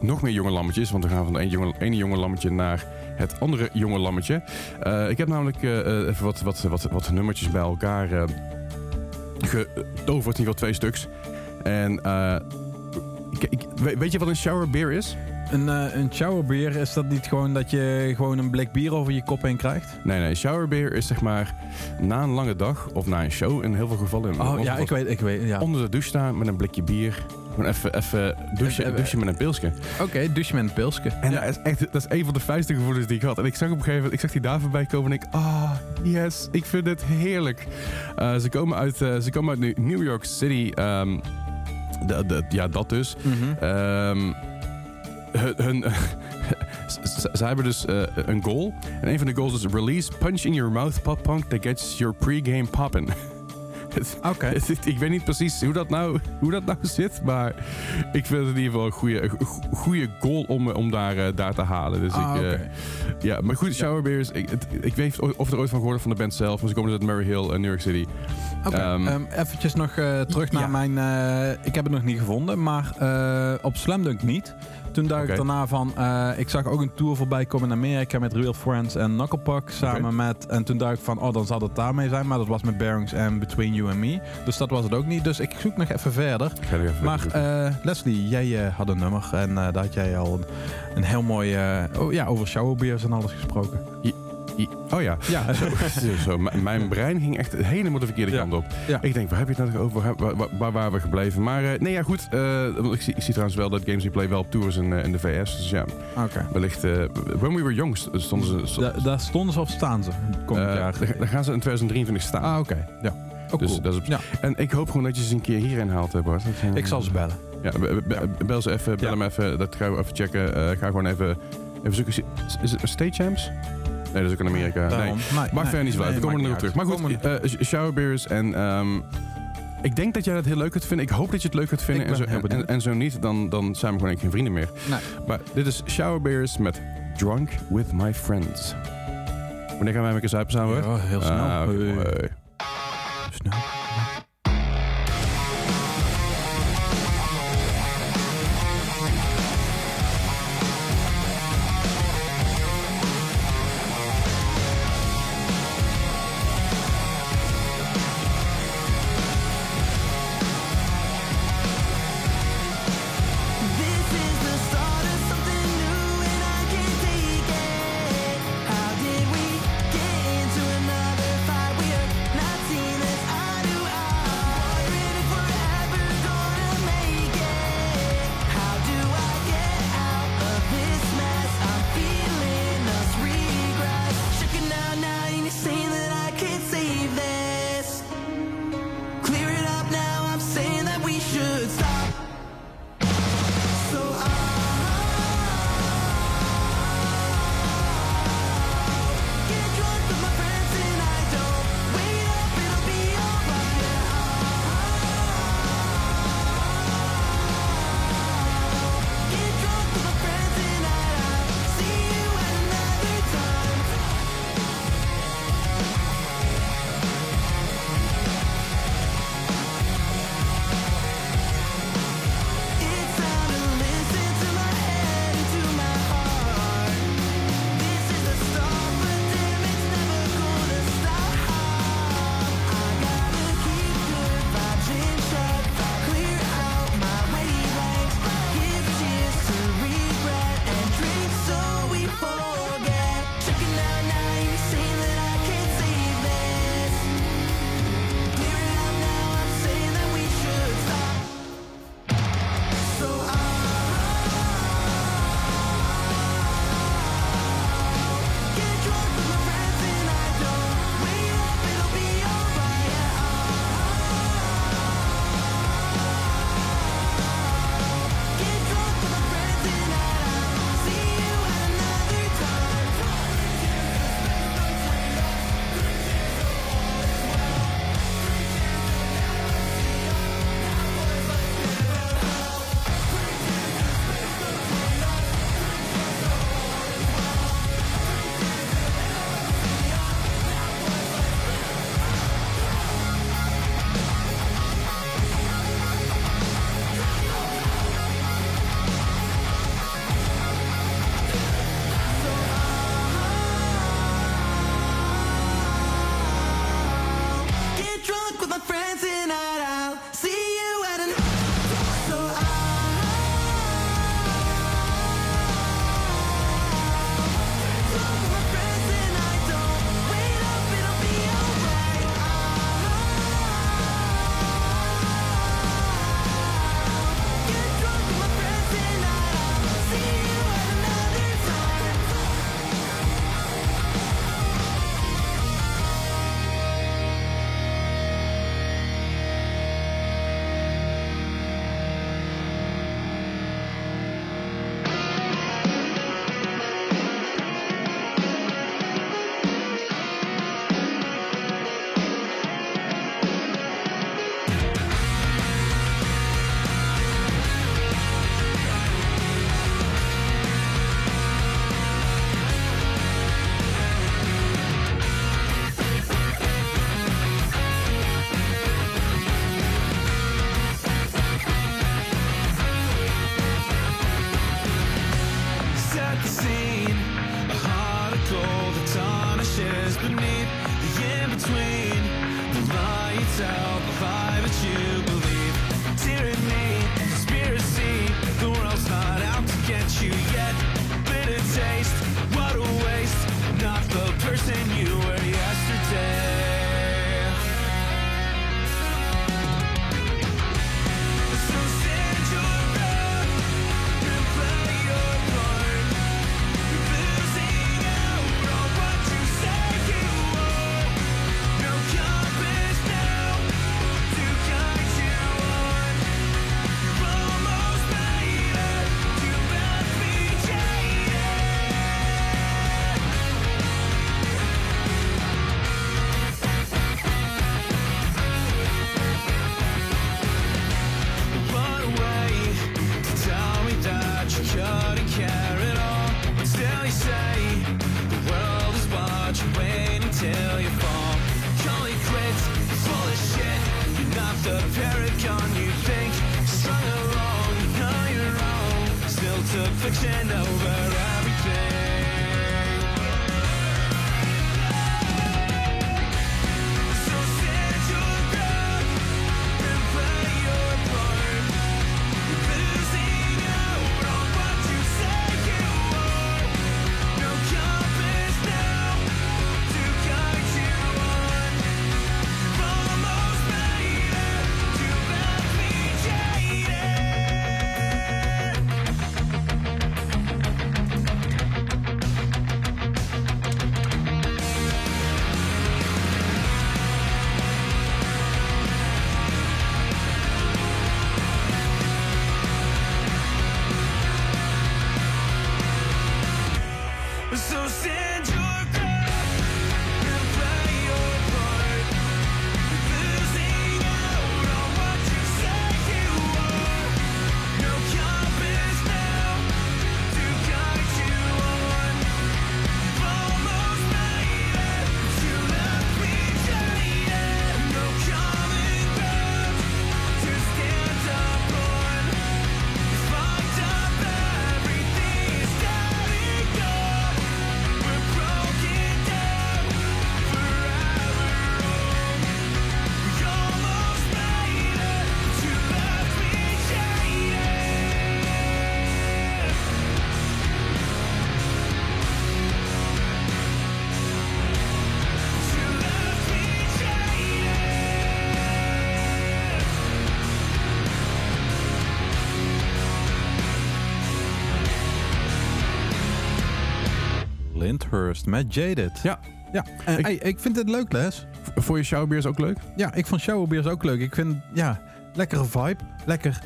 nog meer jonge lammetjes. Want we gaan van de ene jonge, ene lammetje naar het andere jonge lammetje. Ik heb namelijk even wat, wat, wat, wat nummertjes bij elkaar getoverd. In ieder geval twee stuks. En ik, ik, we- weet je wat een shower beer is? Een, eh een showerbeer, is dat niet gewoon dat je gewoon een blik bier over je kop heen krijgt? Nee, nee. Shower beer is zeg maar na een lange dag of na een show in heel veel gevallen. In Oh ja, ik weet, ik weet. Ja. Oké, Onder de douche staan met een blikje bier. Gewoon even, even douchen, Even- douchen met een pilsje. douche met een pilsje. En dat, is echt, dat is een van de fijnste gevoelens die ik had. En ik zag op een gegeven moment, ik zag die daar voorbij komen en ik, ah, yes, ik vind het heerlijk. Eh, ze, komen uit, eh, ze komen uit New York City. ehm, de, de, ja, dat dus. Hun, hun, z- ze hebben dus eh, een goal. En een van de goals is release punch in your mouth pop punk that gets your pre-game poppin'. Oké. ik weet niet precies hoe dat, nou, hoe dat nou zit, maar ik vind het in ieder geval een goede, goede goal om, om daar, eh, daar te halen. Dus Ah, ik, eh, ja, maar goed, Shower Bears, ik, ik weet of er ooit van gehoord van de band zelf, maar ze komen dus uit Murray Hill, in New York City. Oké, Ehm, ehm, eventjes nog eh, terug naar Ja. mijn... eh, ik heb het nog niet gevonden, maar eh, op Slam Dunk niet. Toen dacht ik daarna van... ik zag ook een tour voorbij komen in Amerika met Real Friends en Knucklepuck samen met... En toen dacht ik van, oh, dan zal het daarmee zijn. Maar dat was met Bearings en Between You and Me. Dus dat was het ook niet. Dus ik zoek nog even verder. Er even Maar Leslie, jij had een nummer en daar had jij al een, een heel mooi... oh, ja, over showerbeers en alles gesproken. Oh ja. Ja, Zo, mijn brein ging echt helemaal de verkeerde kant op. Ja. Ik denk, waar heb je het nou over? Waar, waar, waar- waren we gebleven? Maar eh, nee, ja, goed. want ik, zie, ik zie trouwens wel dat Games Play wel op tour is in, eh, in de VS. Dus ja, wellicht... when we were young st- stonden ze... Da- daar stonden ze of staan ze komend jaar? daar- gaan ze in 2023 staan. Ah, oké. Ja. Ook Dus cool. dat is op- ja. En ik hoop gewoon dat je ze een keer hierin haalt, Bart. Ik zal ze bellen. Ja, be- be- bel ze even, bel hem even. Dat gaan we even checken. Ga gewoon even, even zoeken. Is- het State Champs? Nee, dat is ook in Amerika. Nee. Daarom. Nee, Maakt verder niet zo uit. We komen er nog op terug. Maar goed, uit. eh showerbeers en... ehm, ik denk dat jij dat heel leuk kunt vinden. Ik hoop dat je het leuk kunt vinden. En zo, en, zo niet, dan, dan zijn we gewoon geen vrienden meer. Nee. Maar dit is Showerbeers met Drunk With My Friends. Wanneer gaan wij met elkaar zuipen samen? Ja, heel snel. Ah, mooi. Snel. Met Jaded. Ja. Ja, en, Ik- vind het leuk, Les. Voor je showerbeers ook leuk? Ja, ik vond Showerbeers ook leuk. Ik vind, ja, lekkere vibe. Lekker,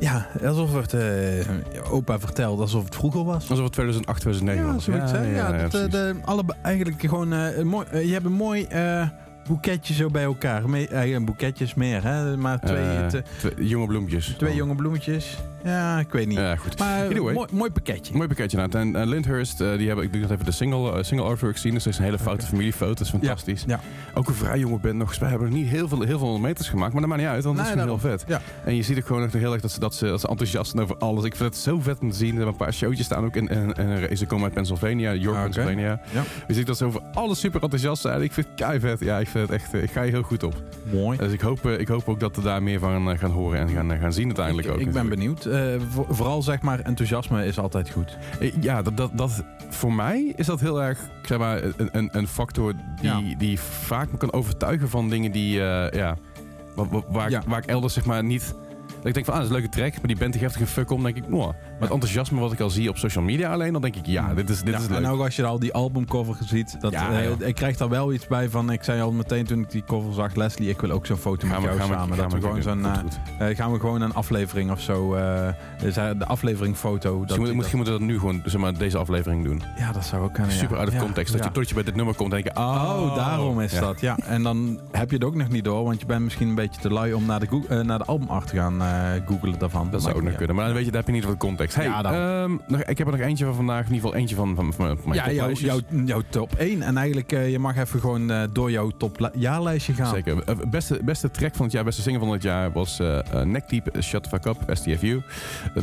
ja, alsof het eh, opa vertelt alsof het vroeger was. Alsof het 2008, 2009 Ja, was. zoiets, hè? Ja, dat, eh, de, alle, eigenlijk gewoon, eh, een mooi, eh, je hebt een mooi eh, boeketje zo bij elkaar. Me, eh, een boeketje is meer, hè? Maar twee, Eh, te- twee jonge bloempjes. twee Oh. jonge bloemetjes. Ja, ik weet niet. Ja, goed. Maar way. mooi, mooi pakketje. Mooi pakketje inderdaad. En eh, Lyndhurst, eh, die hebben, ik doe nog even de single, eh, single artwork gezien. Dus er is een hele foute familiefoto. Dat is fantastisch. Ja. Ook een vrij jonge band nog. Wij hebben nog niet heel veel, heel veel meters gemaakt. Maar dat maakt niet uit, want dat is gewoon heel vet. Ja. En je ziet ook gewoon nog heel erg dat ze, dat, ze, dat ze enthousiast zijn over alles. Ik vind het zo vet om te zien. Ze hebben een paar showtjes staan ook een race. Ze komen uit Pennsylvania, York, Ah. Pennsylvania. Ja. Je ziet dat ze over alles super enthousiast zijn. Ik vind het kei vet. Ja, ik vind het echt, eh, ik ga hier heel goed op. Mooi. Dus ik hoop, eh, ik hoop ook dat we daar meer van eh, gaan horen en gaan, eh, gaan zien uiteindelijk ik, ook. ik ben benieuwd. Eh, voor- vooral zeg maar enthousiasme is altijd goed. Eh, Ja, dat, dat, dat, voor mij is dat heel erg zeg maar, een, een, factor die, Ja. die vaak me kan overtuigen van dingen die, eh, ja, waar, waar- Ja. ik, waar ik elders zeg maar niet... Dat ik denk van, ah, dat is een leuke track, maar die geeft er geen fuck om. denk ik, nou, met het enthousiasme wat ik al zie op social media alleen, dan denk ik, ja, dit is, dit Ja, is en leuk. ook als je al die albumcover ziet, dat, Ja, eh, ik krijg daar wel iets bij van. Ik zei al meteen toen ik die cover zag, Leslie, ik wil ook zo'n foto met jou samen. dat we gewoon zo'n, goed, eh, eh, gaan we gewoon een aflevering of zo, de aflevering foto. Dat moet, misschien moeten we dat nu gewoon, zeg maar, deze aflevering doen. ja, dat zou ook kunnen. Super of Ja, context. Dat je tot je bij dit nummer komt en denk je, oh, Oh, daarom is dat. Ja, en dan heb je het ook nog niet door, want je bent misschien een beetje te lui om naar de, naar de albumart te gaan googelen daarvan. Dat zou ook nog kunnen. Maar dan weet je, daar heb je niet wat context. Hey, Ja, ehm, nog, ik heb er nog eentje van vandaag. In ieder geval eentje van, van, van mijn Ja, jouw, jouw top 1. En eigenlijk, eh, je mag even gewoon eh, door jouw top jaarlijstje gaan. Zeker. Eh, Beste, beste track van het jaar, beste single van het jaar was eh, Neck Deep, Shut the Fuck Up, STFU.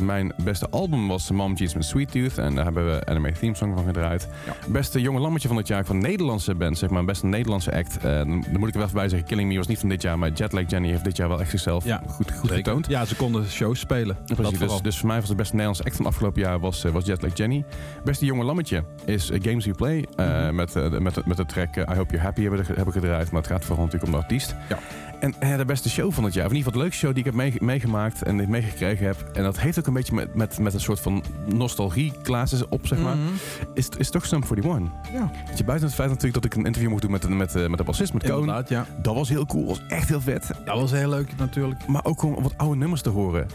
Mijn beste album was Mom Jeans met Sweet Tooth. En daar hebben we Anime Theme Song van gedraaid. Beste jonge lammetje van het jaar van Nederlandse band, zeg maar. Beste Nederlandse act. Dan, moet ik er wel even bij zeggen, Killing Me was niet van dit jaar. Maar Jetlag Jenny heeft dit jaar wel echt zichzelf Ja, goed, goed Zeker. getoond. Ja, ze konden shows spelen. Precies, dus, dus voor mij was het beste Nederlandse act van afgelopen jaar was, eh, was Jetlag Jenny. Beste jonge lammetje is eh, Games We Play. eh, Mhm. met, de- met, met de track I Hope You're Happy hebben we, hebben gedraaid. Maar het gaat vooral natuurlijk om de artiest. Ja. En eh, de beste show van het jaar, of in ieder geval de leukste show die ik heb meege- meegemaakt en meegekregen heb. En dat heeft ook een beetje met, met, met een soort van nostalgie glazen op, zeg maar. Mhm. Is, is toch Sum 41. Ja, Weet je, buiten het feit natuurlijk dat ik een interview mocht doen met, met, met de bassist, met inderdaad, ja. Dat was heel cool, was echt heel vet. Dat was heel leuk natuurlijk. Maar ook gewoon wat oude nummers te horen.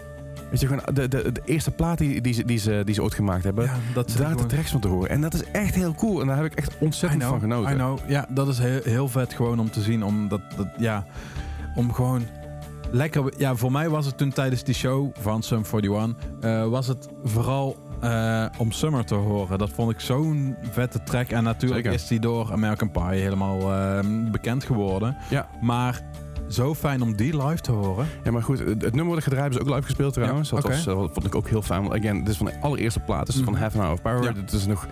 Weet je, gewoon de, de, de eerste plaat die, die, ze, die, ze, die ze ooit gemaakt hebben. Ja, dat daar de tracks van te horen. En dat is echt heel cool. En daar heb ik echt ontzettend know, van genoten. I know. Ja, dat is heel, heel vet gewoon om te zien. Om, dat, dat, ja, om gewoon lekker... Ja, voor mij was het toen tijdens die show van Sum 41... eh, was het vooral eh, om Summer te horen. Dat vond ik zo'n vette track. En natuurlijk Zeker. is die door American Pie helemaal eh, bekend geworden. Ja. Maar zo fijn om die live te horen. Ja, maar goed, het, het nummer wordt gedraaid is ook live gespeeld trouwens. Ja, dat was, eh, vond ik ook heel fijn. Want again, dit is van de allereerste plaat. Dit is van Mhm. Half an Hour of Power. Ja. Dit is nog...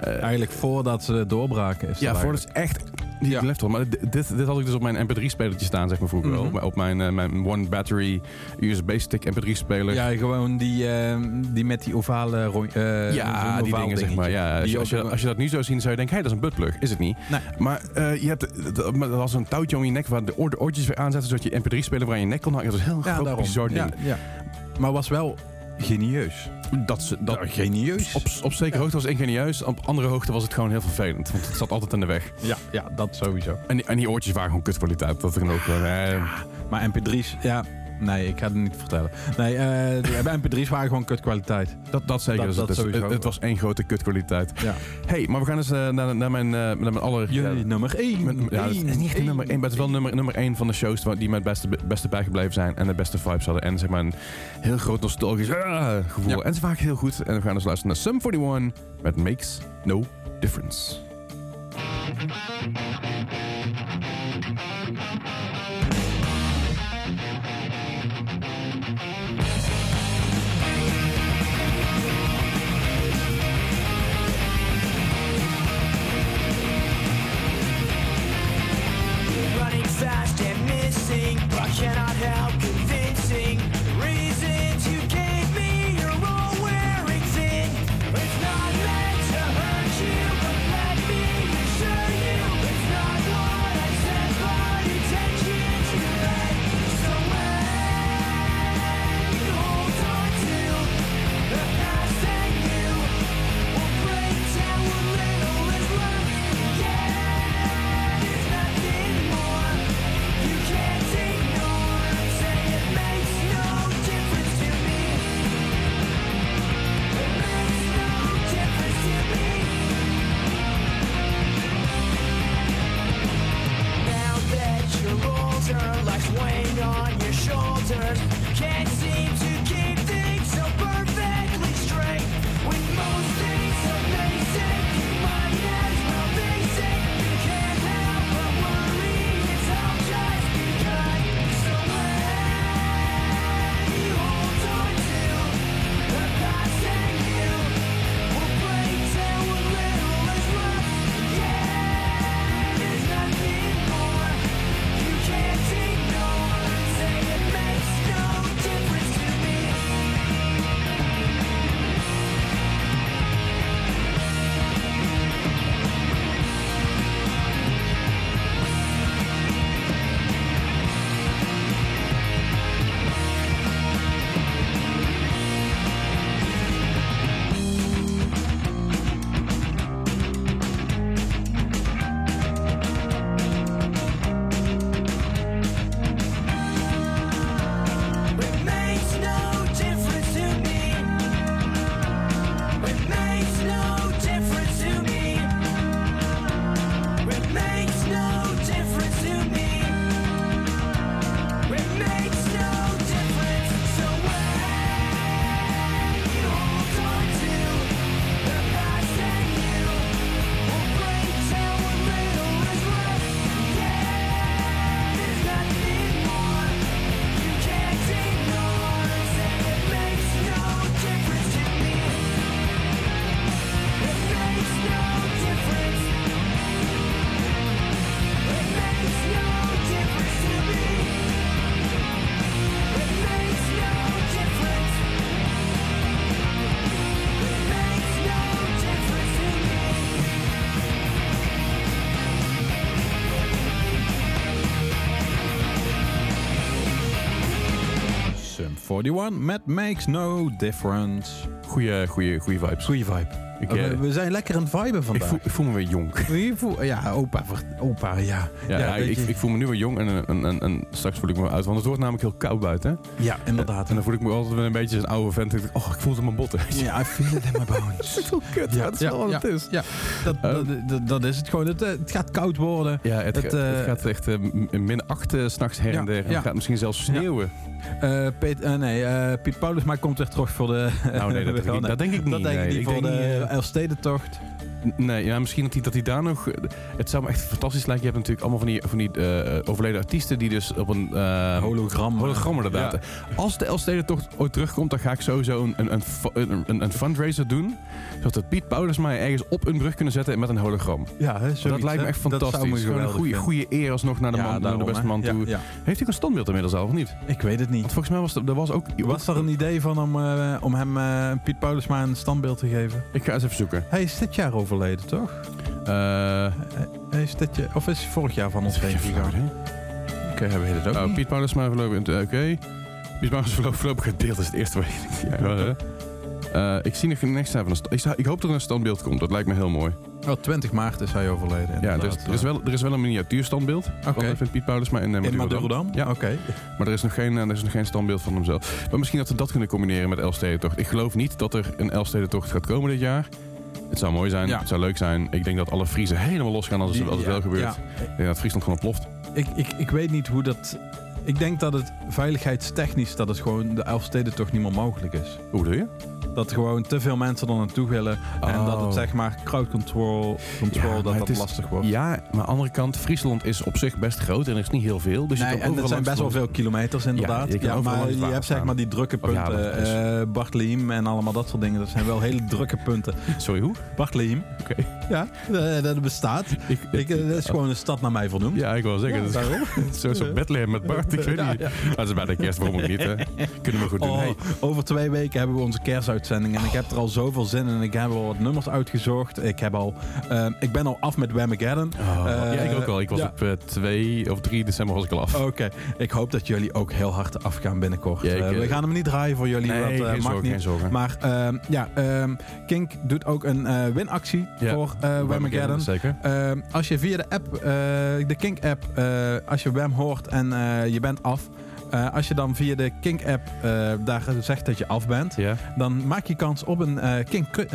eh, Eigenlijk voordat ze doorbraken is ja, dat voor eigenlijk. het is echt niet Ja. Maar dit, dit, had ik dus op mijn mp3-spelertje staan, zeg maar vroeger. Mhm. Op mijn, eh, mijn One Battery USB-stick mp3-speler. Ja, gewoon die, eh, die met die ovale... ro- Ja, die dingen zeg maar. Ja, als, Die je, als, je, ook- als je dat nu zou zien, zou je denken, hé, dat is een buttplug. Is het niet. Nee. Maar je hebt, dat dat was een touwtje om je nek waar de, oor, de oortjes weer aanzetten, zodat je mp3-speler waar je nek kon hangen. Dat is heel Ja, groot bizar ding. Ja, ja. Maar was wel genieus. Dat, ze- dat, Ja, genieus. op, op zekere hoogte was het ingenieus, op andere hoogte was het gewoon heel vervelend. Want het zat altijd in de weg. Ja, ja, dat sowieso. En die, en die oortjes waren gewoon kutkwaliteit. Dat er ook eh, Maar MP3's, ja... Nee, ik ga het niet vertellen. Nee, eh, de- bij MP3's waren gewoon kutkwaliteit. dat, dat zeker. Dat- Dus dat het, het, het was één grote kutkwaliteit. Ja. hey, maar we gaan eens eh, naar, naar mijn, eh, naar mijn aller... Jullie nummer 1. met- ja, het is niet de nummer één, maar het is wel nummer, nummer één van de shows die mij het beste, beste bijgebleven zijn en de beste vibes hadden. En zeg maar een heel groot nostalgisch ah, gevoel. Ja. En ze waren heel goed. En we gaan dus luisteren naar Sum 41 met Makes No Difference. Missing. I cannot help 41 met Makes No Difference. Goeie, goeie, goeie vibes. Goeie vibe. Ik, we, eh, we zijn lekker aan het viben ik, vandaag. voel, ik voel me weer jong. Voel- ja, opa, opa, ja. Ja, ik, ik voel me nu weer jong en, en, en, en straks voel ik me uit. Want het wordt namelijk heel koud buiten. ja, inderdaad. En dan voel ik me altijd weer een beetje een oude vent. Ik Oh, ik voel het in mijn botten. Ja, I feel it in my bones. Zo kut, ja, dat is wel wat het is. Ja, dat, Eh. dat, dat, dat is het gewoon. Het, eh, het gaat koud worden. Ja, het, Het, gaat, het eh, gaat echt min 8 s s'nachts her en der. Het gaat misschien zelfs sneeuwen. Eh, Piet, eh, nee, eh, Piet Paulus maar komt weer terug voor de... Nou nee, dat denk ik, dat denk ik niet. Dat denk ik niet ik voor de Elfstedentocht. Nee, ja, misschien dat hij, dat hij daar nog... Het zou me echt fantastisch lijken. Je hebt natuurlijk allemaal van die, van die eh, overleden artiesten... die dus op een... eh, Hologram. Hologram inderdaad. Ja. Als de Elfstedentocht ooit terugkomt... dan ga ik sowieso een, een, een, een, fundraiser doen. Zodat we Piet Paulusma eens op een brug kunnen zetten met een hologram. Ja, hè, dat lijkt me echt Dat zou fantastisch. me Gewoon een goede, goede eer alsnog naar de, Ja, man, naar de beste man toe. ja. Heeft hij een standbeeld inmiddels al of niet? Ik weet het niet. Want volgens mij was er, er was ook... Was er een idee van om, eh, om hem, Piet Paulusma, een standbeeld te geven? Ik ga eens even zoeken. Hij is dit jaar overleden, toch? Eh is dit jaar, of is hij vorig jaar van ons heen gegaan? Oké, hij weet het ook Oh, niet. Piet Paulusma voorlopig... eh, Oké. Piet Paulusma voorlopig, voorlopig gedeeld is het eerste wat ik... Ja. Eh, ik zie nog niks van een ik, ik hoop dat er een standbeeld komt. Dat lijkt me heel mooi. Oh, 20 maart is hij overleden. Ja, inderdaad. dus, er, is wel, er is wel een miniatuurstandbeeld Oké. van Piet Paulusma in, eh, In Madurodam. Madurodam? Ja. Oké. Maar er is, nog geen, er is nog geen standbeeld van hemzelf. Maar misschien dat we dat kunnen combineren met Elfstedentocht. Ik geloof niet dat er een Elfstedentocht gaat komen dit jaar. Het zou mooi zijn, Ja. het zou leuk zijn. Ik denk dat alle Friesen helemaal losgaan als, het- als het wel gebeurt. ja. Ik denk dat Friesland gewoon ontploft. Ik, ik, ik weet niet hoe dat... Ik denk dat het veiligheidstechnisch, dat het gewoon de Elfsteden toch niet meer mogelijk is. Hoe bedoel je? Dat gewoon te veel mensen er naartoe willen. En Oh. dat het zeg maar crowd control, control dat dat is- lastig wordt. Ja, maar aan de andere kant, Friesland is op zich best groot en er is niet heel veel. Dus je Nee, kan en het zijn best wel veel kilometers inderdaad. Ja, je kan overal maar langs je water hebt zeg maar die drukke Of ja, punten. dat is- eh Bartlehem en allemaal dat soort dingen. Dat zijn wel hele drukke punten. Sorry, hoe? Bartlehem. Oké. Ja, eh, dat bestaat. Ik, Ik, eh, dat is gewoon een stad naar mij vernoemd. ja, ik wil zeggen, dat is daarom. zo'n soort Bethlehem met Bart. Ik weet Ja, niet. ja. Dat is bij de kerst, waarom ook niet, hè? Kunnen we goed doen. Oh, Hey, over twee weken hebben we onze kerstuitzending. En ik heb er al zoveel zin in. Ik heb al wat nummers uitgezocht. Ik, heb al, eh, ik ben al af met Whamageddon. Oh, Eh, ja, ik ook al. Ik was ja. op eh, 2 of 3 december was ik al af. Oké, ik hoop dat jullie ook heel hard afgaan binnenkort. Ja, ik, Eh, we eh, gaan hem niet draaien voor jullie. nee, dat eh, geen mag zorgen, niet. geen zorgen. Maar ehm, ja, ehm, Kink doet ook een eh, winactie Ja, voor uh, Whamageddon. Zeker. Ehm, als je via de app, eh, de Kink-app, eh, als je Wham hoort en eh, je bent af... eh, als je dan via de Kink-app eh, daar zegt dat je af bent... Dan maak je kans op een eh Kink...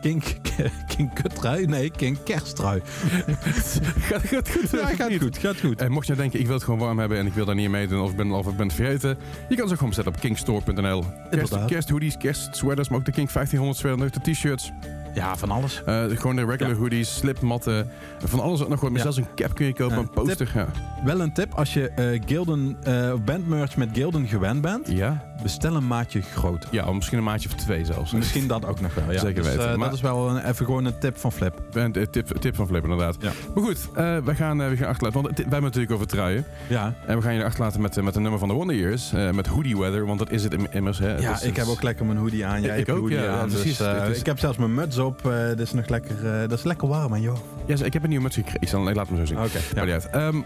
Kink, Kink kuttrui? Nee, Kink kersttrui. gaat, gaat goed. Ja, gaat Niet. goed, gaat goed. En mocht je denken, ik wil het gewoon warm hebben en ik wil daar niet meedoen of ik ben, of ik ben het vergeten, je kan ze ook gewoon zetten op kingstore.nl. Kerst, kersthoodies, kerstsweaters, maar ook de King 1500 sweater, de t-shirts. Ja, van alles. eh, gewoon de regular Ja. hoodies, slipmatten, van alles ook nog wat. Maar Ja. zelfs een cap kun je kopen, Ja. een poster. Ja. Wel een tip, als je eh Gilden, eh bandmerch met Gilden gewend bent, Ja? bestel een maatje groter. ja, of misschien een maatje of twee zelfs. Misschien dat ook nog wel, ja. Zeker Dus, weten. eh, Maar- dat is wel een, even gewoon een tip van Flip. Een tip, tip van Flip, inderdaad. Ja. Maar goed, eh, we, gaan, eh, we gaan achterlaten. Want wij hebben natuurlijk over truien. Ja, En we gaan je achterlaten met, eh, met een nummer van de Wonder Years. eh, met Hoodie Weather, want dat is het im- immers. Hè. ja Dus ik heb ook lekker mijn hoodie aan. Jij Ik hebt ook, hoodie aan. precies. Dus, eh, Ik heb zelfs mijn muts op. eh dat is nog lekker, eh, dat is lekker warm aan, joh. Ja, ik heb een nieuwe muts gekregen. Ik laat me zo zien. Oké. Maar uit. Ehm,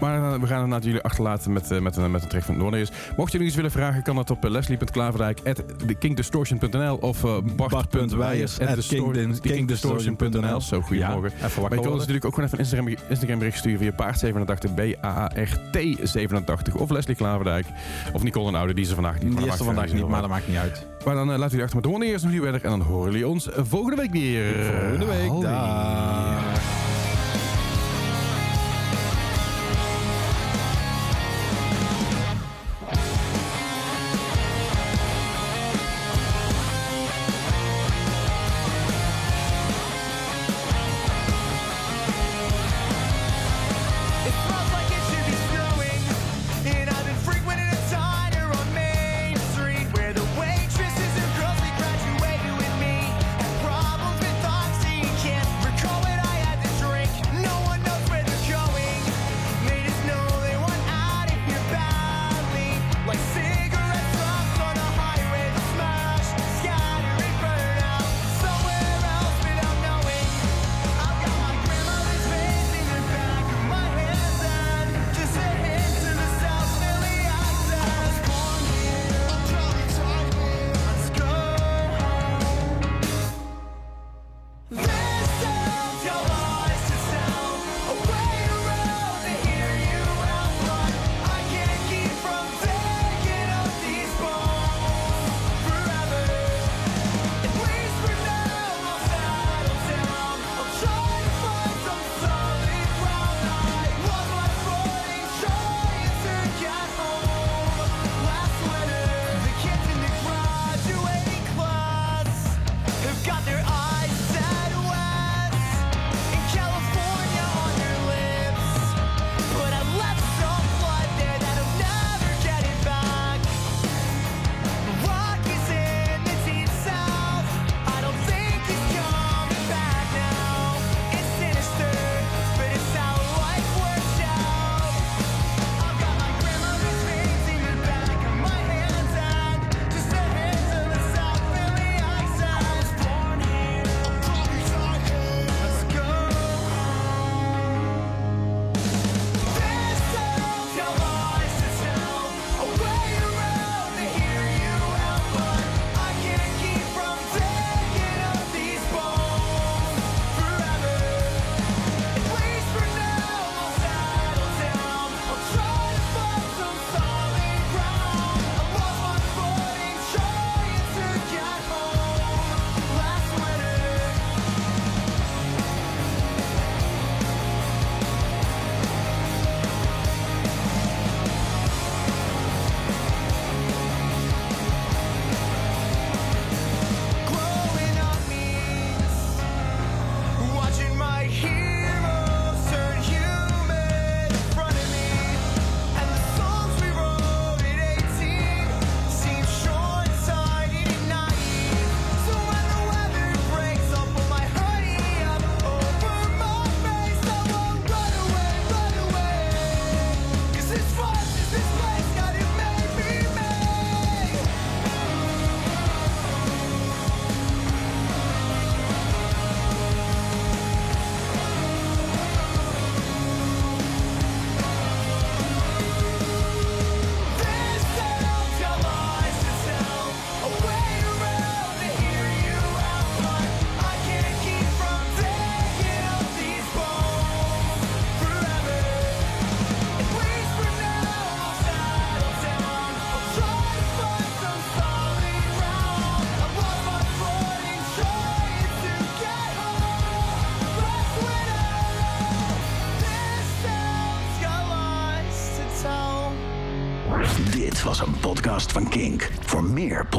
maar eh, we gaan inderdaad jullie achterlaten met, met, een- met een track van Wonder Years. Mocht je nog iets willen vragen, kan dat op leslie.klaverdijk.kingdistortion.nl of uh. Zo, goedemorgen. Ja, even Maar je wakker kan ons natuurlijk ook gewoon even een Instagram, Instagram bericht sturen via paard87 B-A-A-R-T87 of Leslie Klaverdijk of Nicole en Oude, die is er vandaag niet. maar Die is er vandaag niet, maar dat maakt niet uit. Maar dan uh, laten we jullie achter met de Wonder Years nog niet verder en dan horen jullie ons volgende week weer. Volgende week. Dag.